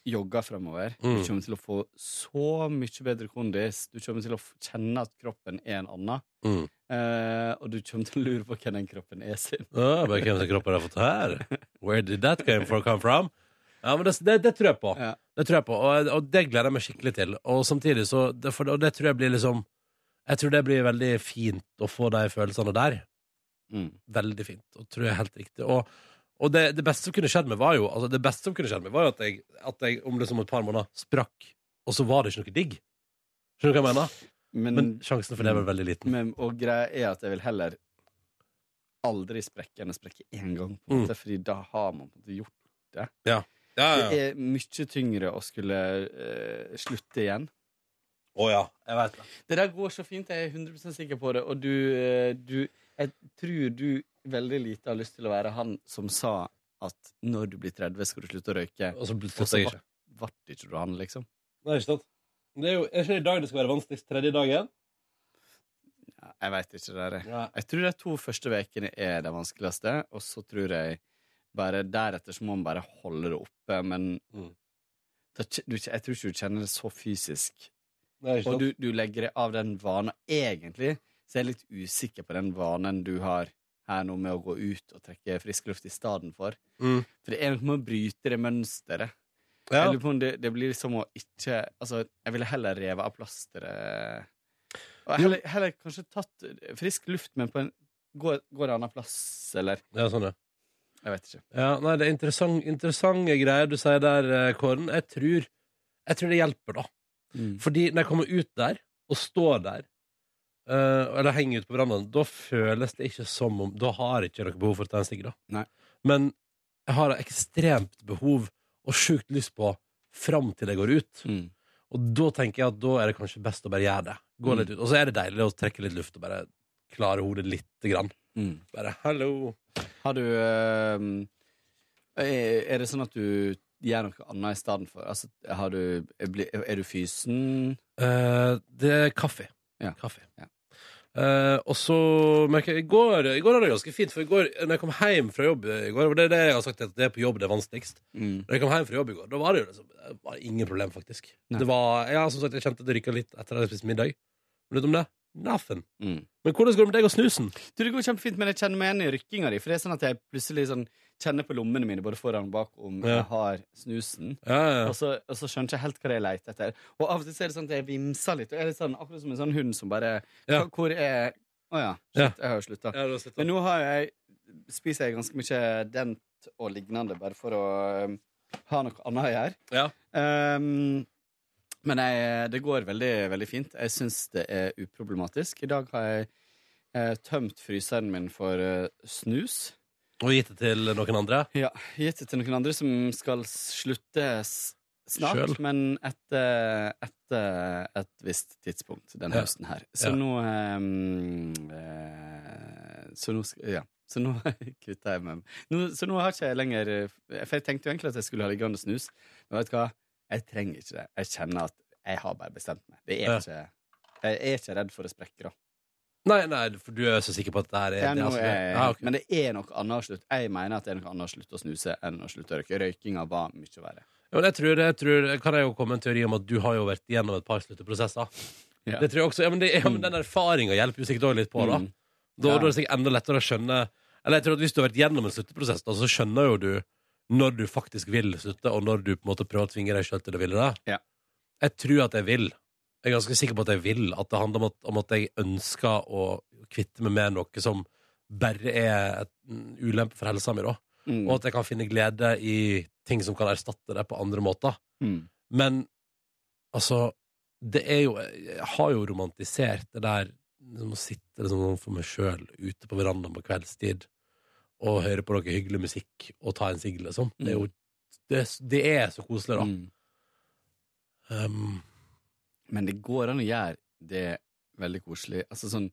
jogger fremover. Mm. Du kommer til å få så mye bedre kondis. Du kommer til å kjenne at kroppen er en annen. Mm. Eh, og du kommer til å lure på hvem den kroppen er sin. Ah, men hvem som kroppen har fått her? Where did that game for Come from? Ja, men det, det, det tror jeg på. Ja. Det tror jeg på, og, og det gleder jeg meg skikkelig til. Og samtidig så det, for, Og det tror jeg blir liksom Jeg tror det blir veldig fint å få de følelsene der. Mm. Veldig fint. Og tror jeg er helt riktig. Og, og det, det beste som kunne skjedd meg, var jo Altså det beste som kunne skjedd meg, var jo at jeg, at jeg om liksom et par måneder sprakk, og så var det ikke noe digg. Skjønner du hva jeg mener? Men, Men sjansen for det var veldig liten. Men, og greia er at jeg vil heller aldri sprekke enn å sprekke én gang, på en Mm. fordi da har man måte gjort det. Ja. Ja, ja, Det er mye tyngre å skulle uh, slutte igjen. Å ja, jeg vet det. Det der går så fint, jeg er 100 sikker på det. Og du, uh, du Jeg tror du veldig lite har lyst til å være han som sa at når du blir 30, skal du slutte å røyke. Og så ble det ikke. ble ikke du han, liksom. Nei, ikke sant? Det er jo er ikke det i dag det skal være vanskeligst? Tredje dagen? Ja, jeg veit ikke det er. Ja. Jeg tror de to første ukene er det vanskeligste, og så tror jeg bare deretter så må man bare holde det oppe, men Mm. da du, jeg tror ikke du kjenner det så fysisk. Nei, Og du, du legger deg av den vanen. Egentlig så jeg er litt usikker på den vanen du har her nå med å gå ut og trekke frisk luft i stedet for. Mm. For det er noe med å bryte det mønsteret. Ja. Jeg lurer på om det, det blir som å ikke Altså, jeg ville heller revet av plasteret. Og heller, heller kanskje tatt frisk luft, men på en Går, går en annen plass, eller? Ja, sånn, ja. Jeg vet ikke. Ja, nei, det er interessant, interessante greier du sier der, eh, Kåren. Jeg tror, jeg tror det hjelper, da. Mm. Fordi når jeg kommer ut der, og står der, eller henger ute på verandaen, da føles det ikke som om Da har jeg ikke noe behov for å ta en stikker da. Nei. Men jeg har ekstremt behov og sjukt lyst på fram til jeg går ut. Mm. Og da tenker jeg at da er det kanskje best å bare gjøre det. Gå Mm. litt ut. Og så er det deilig å trekke litt luft og bare klare hodet lite grann. Mm. Bare hallo. Har du eh, Er det sånn at du gjør noe annet i stedet for? Altså, har du, er du fysen? Uh, det er kaffe. Ja. Kaffe. Ja. Eh, og så merker jeg I går, I går var det ganske fint, for i går, når jeg kom hjem fra jobb i går, og Det er det jeg har sagt, at det er på jobb det er vanskeligst. Mm. Når jeg kom hjem fra jobb i går, da var det jo liksom, det var ingen problem, faktisk. Nei. Det var, ja, som sagt, Jeg kjente det rykka litt etter at jeg spiste middag. Men utenom det, Nothing. Mm. Men hvordan går det med deg og snusen? Du, det går kjempefint, men jeg kjenner meg igjen i rykkinga di. For det er sånn at jeg plutselig sånn kjenner på lommene mine både foran og bak om Ja. jeg har snusen. Ja, ja. Og, så, og så skjønner jeg ikke helt hva jeg leter etter. Og av og til er det sånn at jeg vimser litt. Og er litt sånn, akkurat som en sånn hund som bare Ja. Hvor er Å oh, Ja. Shit, jeg har jo slutta. Men nå har jeg spiser jeg ganske mye dent og lignende bare for å um, ha noe annet å gjøre. Ja. Um, men jeg, det går veldig, veldig fint. Jeg syns det er uproblematisk. I dag har jeg eh, tømt fryseren min for eh, snus. Og gitt det til noen andre? Ja, gitt det til noen andre som skal slutte snart, Selv. men etter, etter et visst tidspunkt denne Ja. høsten her. Så Ja. nå um, uh, Så nå Ja. Så nå kutter jeg meg nå, Så nå har ikke jeg lenger For jeg tenkte jo egentlig at jeg skulle ha liggende snus, men vet du hva? Jeg trenger ikke det. Jeg kjenner at jeg har bare bestemt meg. Det er ikke Jeg er ikke redd for å sprekke, da. Nei, nei, for du er så sikker på at det her er det, nå altså, er, ah, okay. Men det er noe annet å slutte Jeg mener at det er noe annet å slutte å snuse enn å slutte å røyke. Røykinga var mye verre. Ja, men jeg tror, jeg tror, kan jeg jo komme en teori om at du har jo vært gjennom et par slutteprosesser. Ja. Det tror jeg også, ja, men, det, ja, men Den erfaringa hjelper jo sikkert også litt på. Da Mm. Da, Ja. da er det sikkert enda lettere å skjønne Eller jeg tror at Hvis du har vært gjennom en slutteprosess, da, så skjønner jo du når du faktisk vil slutte, og når du på en måte prøver å tvinge deg sjøl til å ville det. Ja. Jeg tror at jeg vil. Jeg er ganske sikker på at jeg vil. At det handler om at, om at jeg ønsker å kvitte meg med noe som bare er et ulempe for helsa mi. da Mm. Og at jeg kan finne glede i ting som kan erstatte det på andre måter. Mm. Men altså Det er jo Jeg har jo romantisert det der liksom, å sitte liksom, for meg sjøl ute på verandaen på kveldstid og høre på noe hyggelig musikk og ta en sigg, liksom. Det er jo det, det er så koselig, da. Mm. Um, Men det går an å gjøre det veldig koselig. Altså sånn,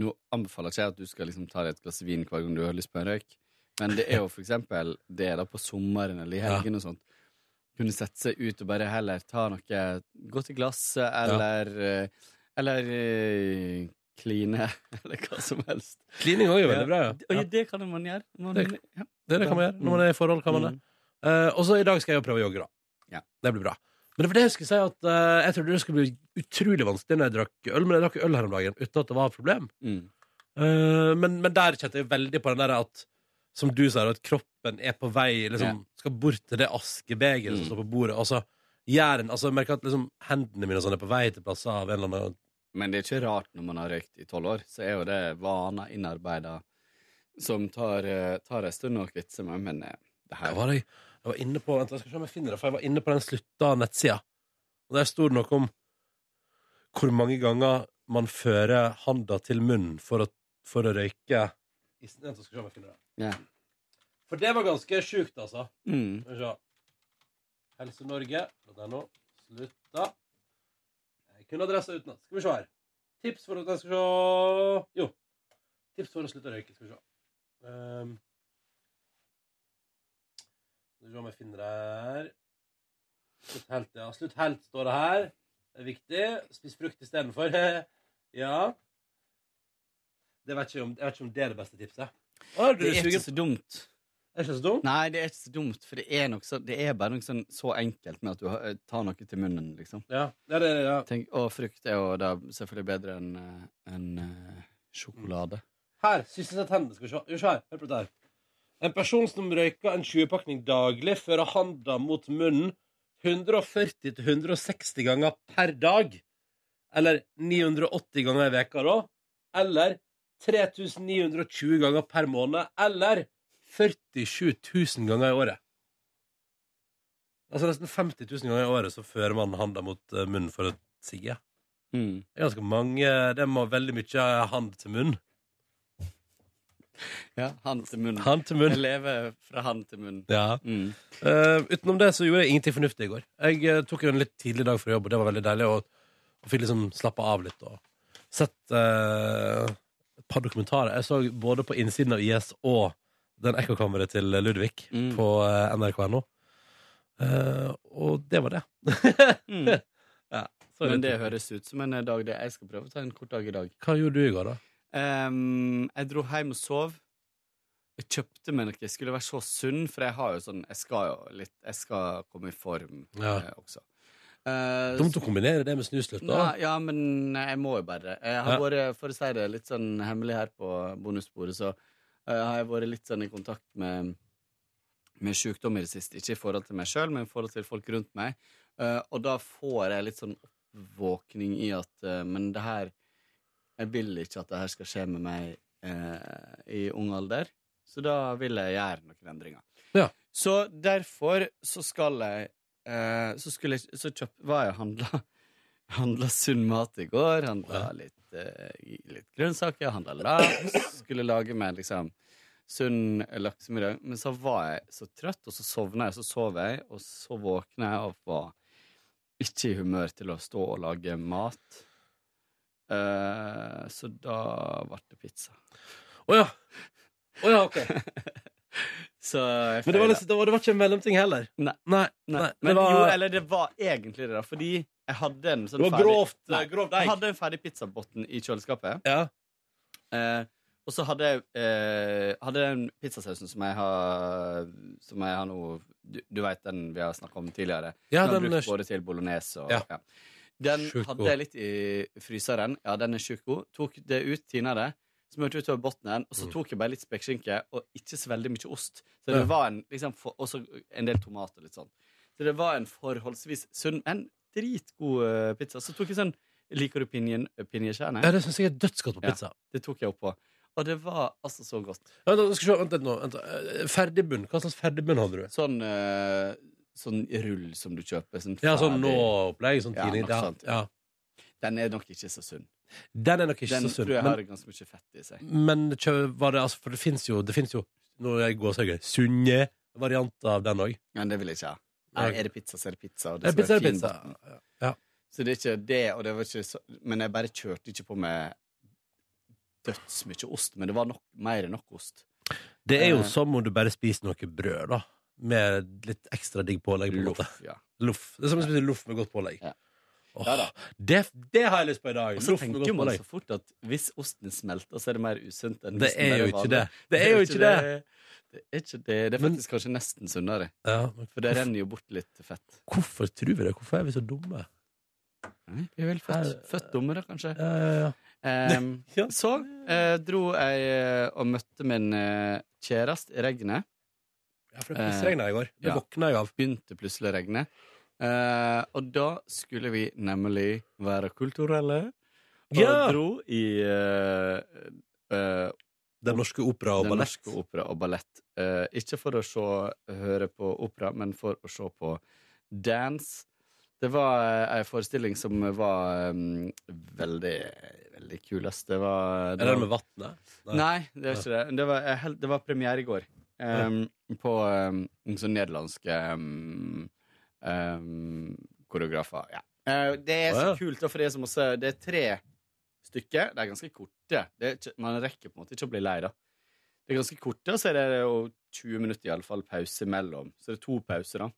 Nå anbefaler ikke jeg at du skal liksom ta deg et glass vin hver gang du har lyst på en røyk, men det er jo for eksempel det da på sommeren eller i helgen og sånt. Kunne sette seg ut og bare heller ta noe Gå til glasset eller ja. Eller eh, kline, eller hva som helst. Klining òg er veldig bra, ja. Ja, det kan man gjøre. Man, Det- ja. Det, det kan man gjøre. Når man er i forhold, kan man det. uh, og så i dag skal jeg jo prøve å jogge, da. Ja. Det blir bra. Men det var det jeg skulle si at eh, jeg trodde det skulle bli utrolig vanskelig når jeg drakk øl, men jeg drakk øl her om dagen uten at det var et problem. Mm. Eh, men, men der kjente jeg veldig på den der at som du sa, at kroppen er på vei liksom, Skal bort til det askebegeret som Mm. står på bordet. Og så gjør en, altså, jeg merker at liksom, hendene mine og sånn er på vei til plasser av en eller annen Men det er ikke rart når man har røykt i tolv år, så er jo det vaner innarbeida som tar, eh, tar en stund å kvitte seg med, men eh, det her var, jeg, jeg var inne på Vent, jeg skal se om jeg finner det, for jeg var inne på den slutta nettsida. Og der sto det noe om hvor mange ganger man fører handa til munnen for å, for å røyke i- Vent, jeg skal se om jeg finner det. Ja. For det var ganske sjukt, altså. Mm. Skal vi se. Helsenorge.no. Slutta. Jeg kunne adressa utenat. Skal vi se her. Tips for at jeg skal se Jo. Tips for å slutte å røyke. Skal vi se. Um. Skal vi se om jeg finner det her. Slutt helt, ja. Slutt helt står det her. Det er viktig. Spis frukt istedenfor. ja. Det vet ikke om, jeg vet ikke om det er det beste tipset. Å, Det er ikke så dumt. Er ikke så dumt? Nei, det er ikke så dumt, for det er, så, det er bare noe sånn så enkelt med at du har, eh, tar noe til munnen, liksom. Ja, det er det, ja. Tenk, og frukt er jo da selvfølgelig bedre enn en, en, eh, sjokolade. Her, sysselsett hendene. Skal vi se. Hør på dette her. En person som røyker en 20-pakning daglig, fører handa mot munnen 140-160 ganger per dag. Eller 980 ganger i veka da. Eller 3920 ganger per måned. Eller 47 000 ganger i året. Altså nesten 50 000 ganger i året så fører man handa mot eh, munnen for å sigge. Mm. Det er ganske mange Det må veldig mye hand til munn. Ja, hand til munn. Hand til munn. Jeg lever fra hand til munn. Ja. Mm. Uh, utenom det så gjorde jeg ingenting fornuftig i går. Jeg uh, tok en litt tidlig dag fra jobb, og det var veldig deilig. Og, og fikk liksom slappe av litt og sett uh, et par dokumentarer. Jeg så både på innsiden av IS og den ekkokammeret til Ludvig Mm. på nrk.no. Og det var det. Mm. ja, Men det høres ut som en dag det jeg skal prøve å ta en kort dag i dag. Hva gjorde du i går, da? Ehm, jeg dro hjem og sov. Jeg kjøpte meg noe. Jeg skulle være så sunn, for jeg har jo sånn Jeg skal jo litt Jeg skal komme i form Ja. eh, også. Uh, Dumt å kombinere det med snuslutt, da. Nei, ja, men jeg må jo bare. Jeg har Ja. vært, for å si det litt sånn hemmelig her på bonussporet, så uh, har jeg vært litt sånn i kontakt med, med sykdom i det siste. Ikke i forhold til meg sjøl, men i forhold til folk rundt meg. Uh, og da får jeg litt sånn oppvåkning i at eh, Men det her Jeg vil ikke at det her skal skje med meg eh, i ung alder. Så da vil jeg gjøre noen endringer. Ja. Så derfor så skal jeg eh, Så, skulle jeg, så kjøp, var jeg og handla Handla sunn mat i går. Handla litt, eh, litt grønnsaker, handla laks. Skulle lage meg liksom sunn laksemiddag. Men så var jeg så trøtt, og så sovna jeg, så sov jeg, og så våkna jeg og var ikke i humør til å stå og lage mat. Eh, så da ble det pizza. Å ja. Oh, ja, ok. Men det var, liksom, det, var, det var ikke en mellomting heller? Nei. Nei. Nei. nei. Men det var, jo, eller det var egentlig det, da. Fordi jeg hadde en sånn ferdig grovt, eh, Nei, grov. Jeg hadde en ferdig pizzabotn i kjøleskapet. Ja. Eh, og så hadde jeg eh, hadde den pizzasausen som jeg har Som jeg har nå Du, du veit den vi har snakka om tidligere? Ja, jeg har brukt både til bolognese og Ja. ja. Den Sjukt hadde god. jeg litt i fryseren. Ja, den er sjukt god. Tok det ut, tina det. Smurte utover bunnen, og så Mm. tok jeg bare litt spekeskinke og ikke så veldig mye ost. Så det var en, liksom, for, også en del tomat og litt sånn. Så det var en forholdsvis sunn, men dritgod eh, pizza. Så tok jeg sånn Liker du pinjen, pinjekjerne? Ja, det syns jeg er dødsgodt på pizza. Ja, det tok jeg opp på. Og det var altså så godt. Ja, da skal vi se, vent litt nå. Vent, eh, Ferdigbunn. Hva slags ferdigbunn hadde du? Sånn, eh, sånn rull som du kjøper. Sånn Ja, sånn nå-opplegg. Sånn tidlig. Ja, sånt. ja. Den er nok ikke så sunn. Den er nok ikke Den så sunn. Den tror jeg Men, har ganske mye fett i seg. men var det altså For det fins jo, det finnes jo Nå er jeg gåsehøyre. Sunne varianter av den òg. Men det vil jeg ikke ha. Nei. Er det pizza, så er det pizza. Og det skal pizza, være fin pizza? Ja. Så det er ikke det, og det var ikke så Men jeg bare kjørte ikke på med dødsmye ost. Men det var nok, mer enn nok ost. Det er jo Eh. som om du bare spiser noe brød, da. Med litt ekstra digg pålegg. På en måte. Loff, ja. Loff. Det er som å spise loff med godt pålegg. Ja. Åh, Ja da. det, det har jeg lyst på i dag. Og så Loff med tenker godt man pålegg. så fort at hvis osten smelter, så er det mer usunt enn Det hvis den er bare jo ikke vanlig. det. Det er jo ikke det. Det er ikke det. Det er Men- faktisk kanskje nesten sunnere. Ja, For det renner jo bort litt fett. Hvorfor tror vi det? Hvorfor er vi så dumme? Vi er vel født, Her- født dumme, da, kanskje. Ja, ja, ja. Ehm, Ja. Så eh, dro jeg eh, og møtte min eh, kjæreste i regnet. Ja, for det pissregna i går. Det ja. våkna jeg av. Begynte plutselig å regne. Eh, og da skulle vi nemlig være kulturelle. Og Ja! dro i eh, eh, Den norske opera og Den ballett. norske opera og ballett. Eh, ikke for å se, høre på opera, men for å se på dance. Det var eh, ei forestilling som var um, veldig, veldig kulest. Det var Er det med vannet? Nei, det er ikke det. Det var, det var premiere i går. Um, På um, sånn nederlandske um, koreografer. Ja. Uh, det er så kult, for det er som å Det er tre stykker. De er ganske korte. Det er ikke, man rekker på en måte ikke å bli lei, da. Det er ganske korte, og så er det jo 20 minutter i alle fall pause imellom. Så det er to pauser, da.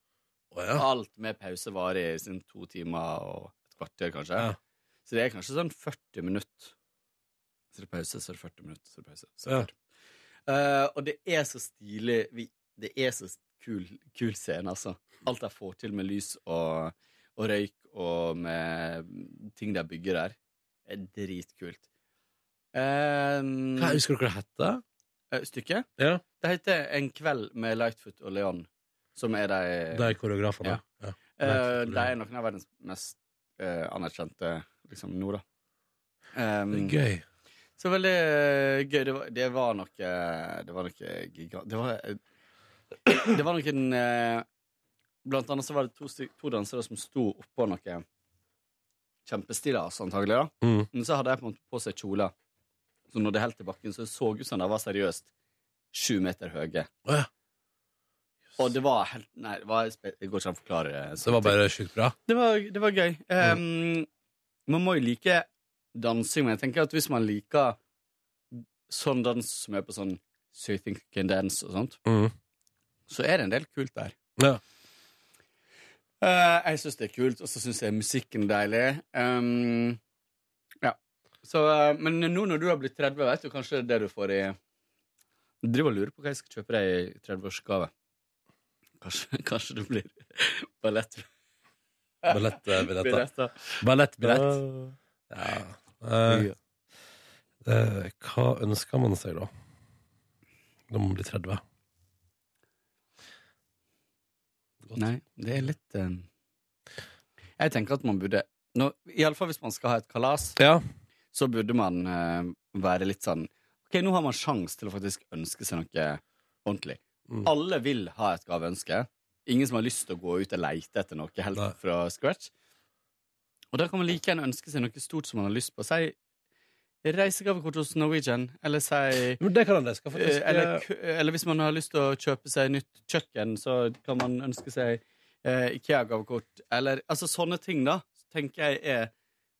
Oh, ja. Alt med pause varer i sin to timer og et kvarter, kanskje. Ja. Så det er kanskje sånn 40 minutter. Så det er pause, så er det 40 minutter, så er det pause. Så er det Ja. 40. Eh, og det er så stilig. Vi, det er så kul, kul scene, altså. Alt de får til med lys og, og røyk og med ting de bygger der, er dritkult. Um, Hva, husker du hva det heter? Stykket? Ja. Det heter En kveld med Lightfoot og Leon, som er de De koreografene. Ja. Ja. Uh, de er noen av verdens mest uh, anerkjente liksom, nå, da. Um, Det er gøy. Så veldig eh, gøy. Det var, det var noe Det var noe gigant... Det var, eh, det var noen eh, Blant annet så var det to, to dansere som sto oppå noe kjempestillas, antagelig. da Mm. Men så hadde jeg på på seg kjole. Så når det helt til bakken, så så ut som de var seriøst sju meter høye. Oh, ja. Og det var helt Nei, det, var, det går ikke an å forklare det. Så det var bare sjukt bra? Det var, det var gøy. Um, Man må jo like dansing, men jeg tenker at hvis man liker sånn dans som er på sånn So You Think You Can Dance og sånt, Mm. så er det en del kult der. Ja. Uh, jeg syns det er kult, og så syns jeg musikken er deilig. Um, ja. Så, uh, men nå når du har blitt 30, vet du kanskje det du får i Jeg driver og lurer på hva jeg skal kjøpe deg i 30-årsgave. Kanskje, kanskje det blir ballett. Ballettbilletter. Ballett Ballettbillett. Ja. Eh, eh, hva ønsker man seg, da? Når man blir 30? Nei, det er litt eh, Jeg tenker at man burde nå, Iallfall hvis man skal ha et kalas, så burde man eh, være litt sånn Ok, nå har man sjanse til å faktisk ønske seg noe ordentlig. Mm. Alle vil ha et gaveønske. Ingen som har lyst til å gå ut og leite etter noe helt fra scratch. Og da kan man like gjerne ønske seg noe stort som man har lyst på. Si reisegavekort hos Norwegian, eller si Men det kan han, det faktisk Eh, eller, eller hvis man har lyst til å kjøpe seg nytt kjøkken, så kan man ønske seg eh, Ikea-gavekort. Eller altså sånne ting, da. Tenker jeg er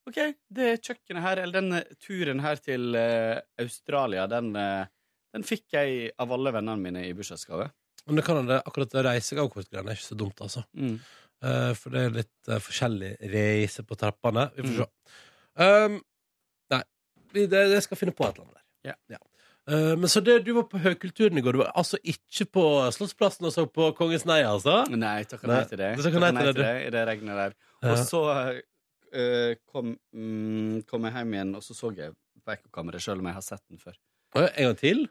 OK, det kjøkkenet her, eller denne turen her til eh, Australia, den, eh, den fikk jeg av alle vennene mine i bursdagsgave. Men det kan hende akkurat det reisegavkortgreiene er ikke så dumt, altså. Mm. Eh, for det er litt uh, forskjellig reise på trappene. Vi får Mm. se. Um, nei, det, det skal finne på et eller annet der. Ja. Uh, men så det, du var på Høgkulturen i går. Du var altså ikke på Slottsplassen og så på Kongens nei, altså? Nei, takka nei til det. Takk nei til det, i det regnet der. Ja. Og så uh, kom, mm, kom jeg hjem igjen, og så så jeg på ekkokammeret, sjøl om jeg har sett den før. Uh, En gang til?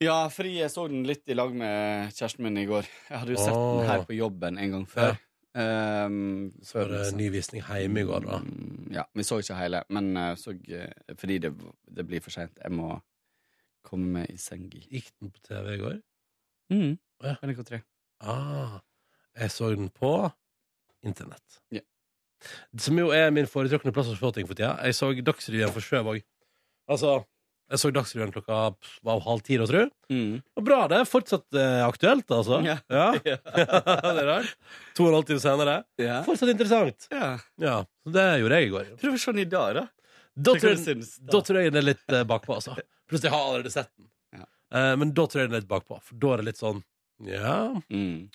Ja, fordi jeg så den litt i lag med kjæresten min i går. Jeg hadde jo sett Åh. den her på jobben en gang før. Um, Så var ny visning hjemme i går, da. Ja, vi så ikke hele, men uh, så, uh, fordi det, det blir for seint. Jeg må komme meg i seng. Gikk den på TV i går? Mm. Ja. NRK3. Ah, jeg så den på internett. Ja. Som jo er min foretrukne plass å se ting for tida. Jeg så Dagsrevyen for Sjøvåg. Altså, jeg så Dagsrevyen klokka var halv ti, tror jeg. Mm. Og bra, det er fortsatt eh, aktuelt, altså. Ja. det er rart. To og en halv time senere. Ja. Fortsatt interessant. Ja. Ja, så det gjorde jeg i går. Prøv den i dag, da. Da tror, jeg, syns, da. da tror jeg den er litt eh, bakpå, altså. Plutselig har jeg allerede sett den. Ja. Eh, men da tror jeg den er litt bakpå, for da er det litt sånn Ja. Mm.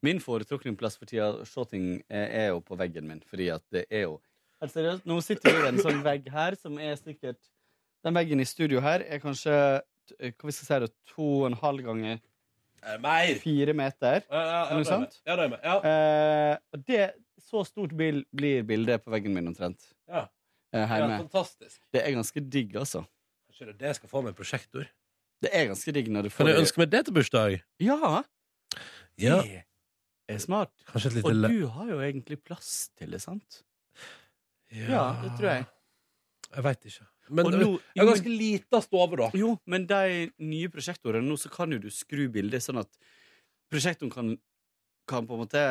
Min foretrukne plass for tida å er, er jo på veggen min, fordi at det er jo Helt seriøst, nå sitter vi i en sånn vegg her som er sikkert Den veggen i studio her er kanskje t- hva vi skal si det, to og en halv ganger Mer. fire meter. Ja, ja, ja, med. Ja, det er med. Ja. Eh, og det, så stort bil, blir bildet på veggen min omtrent. Ja. Eh, ja, hjemme. fantastisk. Det er ganske digg, altså. Kanskje det er det jeg skal få meg prosjektor. Det er ganske digg når du får Kan jeg ønske meg det til bursdag? Ja, Ja. det er smart. Kanskje et lite Og le- du har jo egentlig plass til det, sant? Ja, det tror jeg. Jeg veit ikke. Men nå- jeg har ganske lita stove, da. Jo, men de nye prosjektorene nå, så kan jo du skru bildet sånn at prosjektoren kan, kan på en måte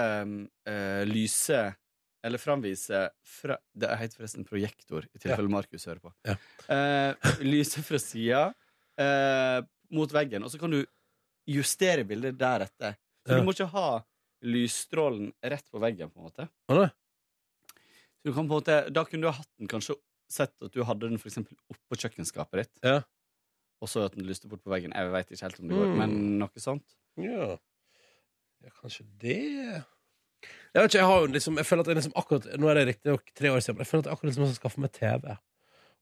eh, lyse eller framvise fra, Det heter forresten projektor, i tilfelle Markus hører på. Ja. Eh, lyse fra sida eh, mot veggen, og så kan du justere bildet deretter. Så Ja. du må ikke ha lysstrålen rett på veggen, på en måte. Ja. Så du kan på en måte, da kunne du ha hatt den kanskje sett at du hadde den for eksempel oppå kjøkkenskapet ditt. Ja. Og så at den lyste bort på veggen. Jeg vet ikke helt om det går, Mm. men noe sånt. Ja. ja, kanskje det Jeg vet ikke, jeg har jo liksom Jeg føler at jeg liksom akkurat Nå er det riktignok tre år siden, men jeg føler at jeg akkurat liksom har skaffa meg TV.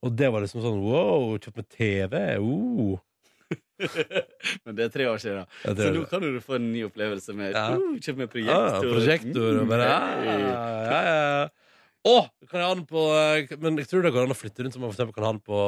Og det var liksom sånn wow, kjøpt meg TV. Uh. Men det er tre år siden. Ja, det Så er nå det. kan du få en ny opplevelse med Ja. uh, Kjøp Ja, Ah, projektor. og bare Mm, ja, ja, ja. Å! Kan jeg ha den på Men jeg tror det går an å flytte rundt, så man for eksempel kan ha den på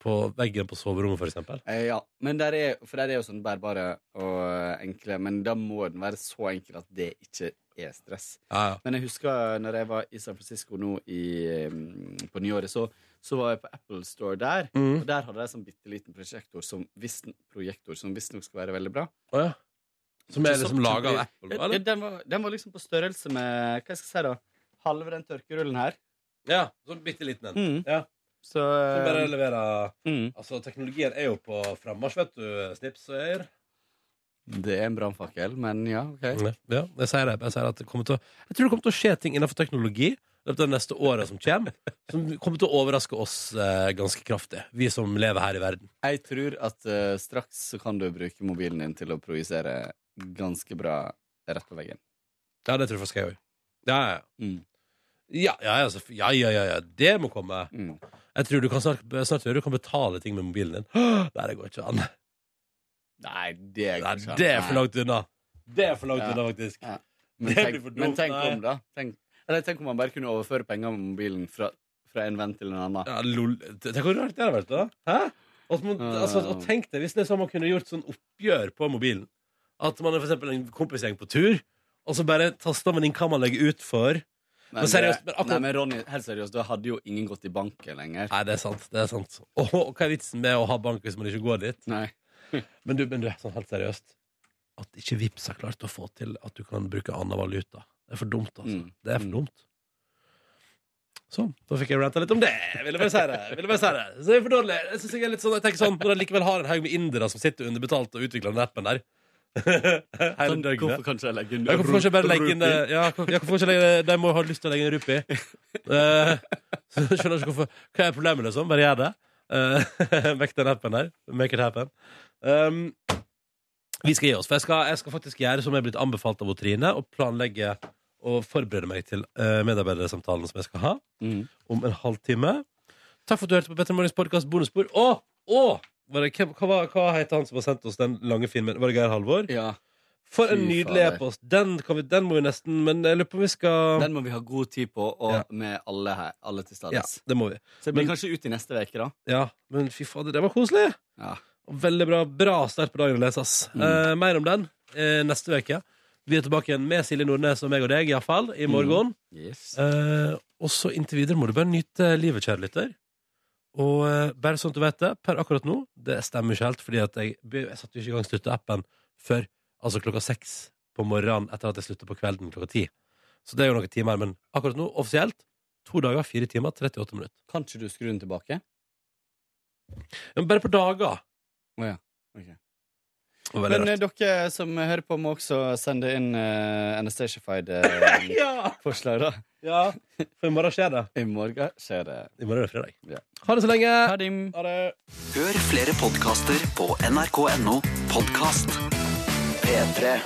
På veggen på soverommet, eksempel. Eh, Ja, men der er, for der er jo sånn bærbare og enkle, men da må den være så enkel at det ikke er stress. Ja, ja. Men jeg husker når jeg var i San Francisco nå i, mm, på nyåret, så, så var jeg på Apple Store der. Mm. Og der hadde de sånn bitte liten projektor som visstnok skal være veldig bra. Oh, ja. Som er liksom laga av Apple, Ja, den, var, den var liksom på størrelse med Hva skal jeg si da? Halve den tørkerullen her. Ja, sånn bitte liten en. Mm. Ja. Så, Som bare eh, leverer mm. Altså, teknologien er jo på frammarsj, vet du, Snips og Øyer. Det er en brannfakkel, men ja, OK. Ja, jeg sier det. Jeg, sier at det til å, jeg tror det kommer til å skje ting innenfor teknologi løpet av de neste åra som kommer, som kommer til å overraske oss eh, ganske kraftig, vi som lever her i verden. Jeg tror at uh, straks så kan du bruke mobilen din til å projisere ganske bra rett på veggen. Ja, det tror jeg faktisk jeg òg. Ja, ja. Mm. Ja, ja, ja, ja, ja, ja, ja, det må komme. Mm. Jeg tror du kan snart, snart høre du kan betale ting med mobilen din. Nei, det går ikke an. Nei, det Nei, går ikke an. det er for langt unna. Det er for langt Ja. unna, faktisk. Ja. Men Det tenk, for dumt, men tenk nei. om, da. Tenk, eller tenk om man bare kunne overføre penger med mobilen fra, fra en venn til en annen. Ja, lol. Tenk hvor rart det hadde vært, da. Hæ? Man, altså, og tenk deg hvis det er sånn man kunne gjort sånn oppgjør på mobilen. At man er for eksempel en kompisgjeng på tur, og så bare taster man inn hva man legger ut for. Nei, Men seriøst, men akkurat- nei, men Ronny, helt seriøst, da hadde jo ingen gått i banken lenger. Nei, det er sant. det er sant Og, og hva er vitsen med å ha bank hvis man ikke går dit? Nei. Men du, men du sånn helt seriøst At ikke Vips har klart å få til at du kan bruke annen valuta. Det er for dumt, altså. Mm. Det er for dumt. Sånn. Da fikk jeg ranta litt om det. Ville bare si det. Ville bare si det. Så det er for dårlig. Jeg, synes jeg, er litt sånn, jeg tenker sånn Når jeg likevel har en haug med indere som sitter underbetalt og utvikler den appen der Hele Sånn, døgnet. hvorfor kan ikke jeg legge inn Ja, hvorfor ikke bare legge inn det? Ja, hvorfor, ja, hvorfor ikke legge, De må ha lyst til å legge inn rupi. Uh, så skjønner ikke hvorfor Hva er problemet, liksom? Bare gjør det. Uh, Vekk den appen der. Make it happen. Um, vi skal gi oss, for jeg skal, jeg skal faktisk gjøre som jeg er blitt anbefalt av Trine, og planlegge og forberede meg til uh, medarbeidersamtalen som jeg skal ha Mm. om en halvtime. Takk for at du hørte på Petter Morgens podkast Bonusspor. Og, Å! Var det, hva, hva heter han som har sendt oss den lange filmen? Var det Geir Halvor? Ja. For en Fy nydelig fader. e-post. Den, kan vi- den må vi nesten Men jeg lurer på om vi skal Den må vi ha god tid på, og Ja. med alle her. Alle til Ja, det må vi. Så det blir Men- kanskje ut i neste uke, da. Ja, men fy fader, det var koselig. Ja. Og Veldig bra, bra start på dagen å lese, ass. Mm. Eh, mer om den eh, neste uke. Vi er tilbake igjen med Silje Nordnes og meg og deg, iallfall, i morgen. Yes. Eh, og så inntil videre må du bare nyte livet, kjære lytter. Og eh, bare sånn at du vet det, per akkurat nå, det stemmer ikke helt, fordi at jeg, jeg satte ikke i gang støtteappen før altså klokka seks på morgenen etter at jeg slutta på kvelden klokka ti. Så det er jo noen timer, men akkurat nå, offisielt, to dager, fire timer, 38 minutter. Kan ikke du skru den tilbake? Men bare på dager. Å ja. ok. Men rart. eh, dere som hører på, må også sende inn uh, Anastasified-forslag, Ja! da. Ja, for i morgen skjer det. I morgen skjer det. I morgen er det fredag. Ja. Ha det så lenge. Ha det. Ha det. Hør flere podkaster på nrk.no podkast. P3.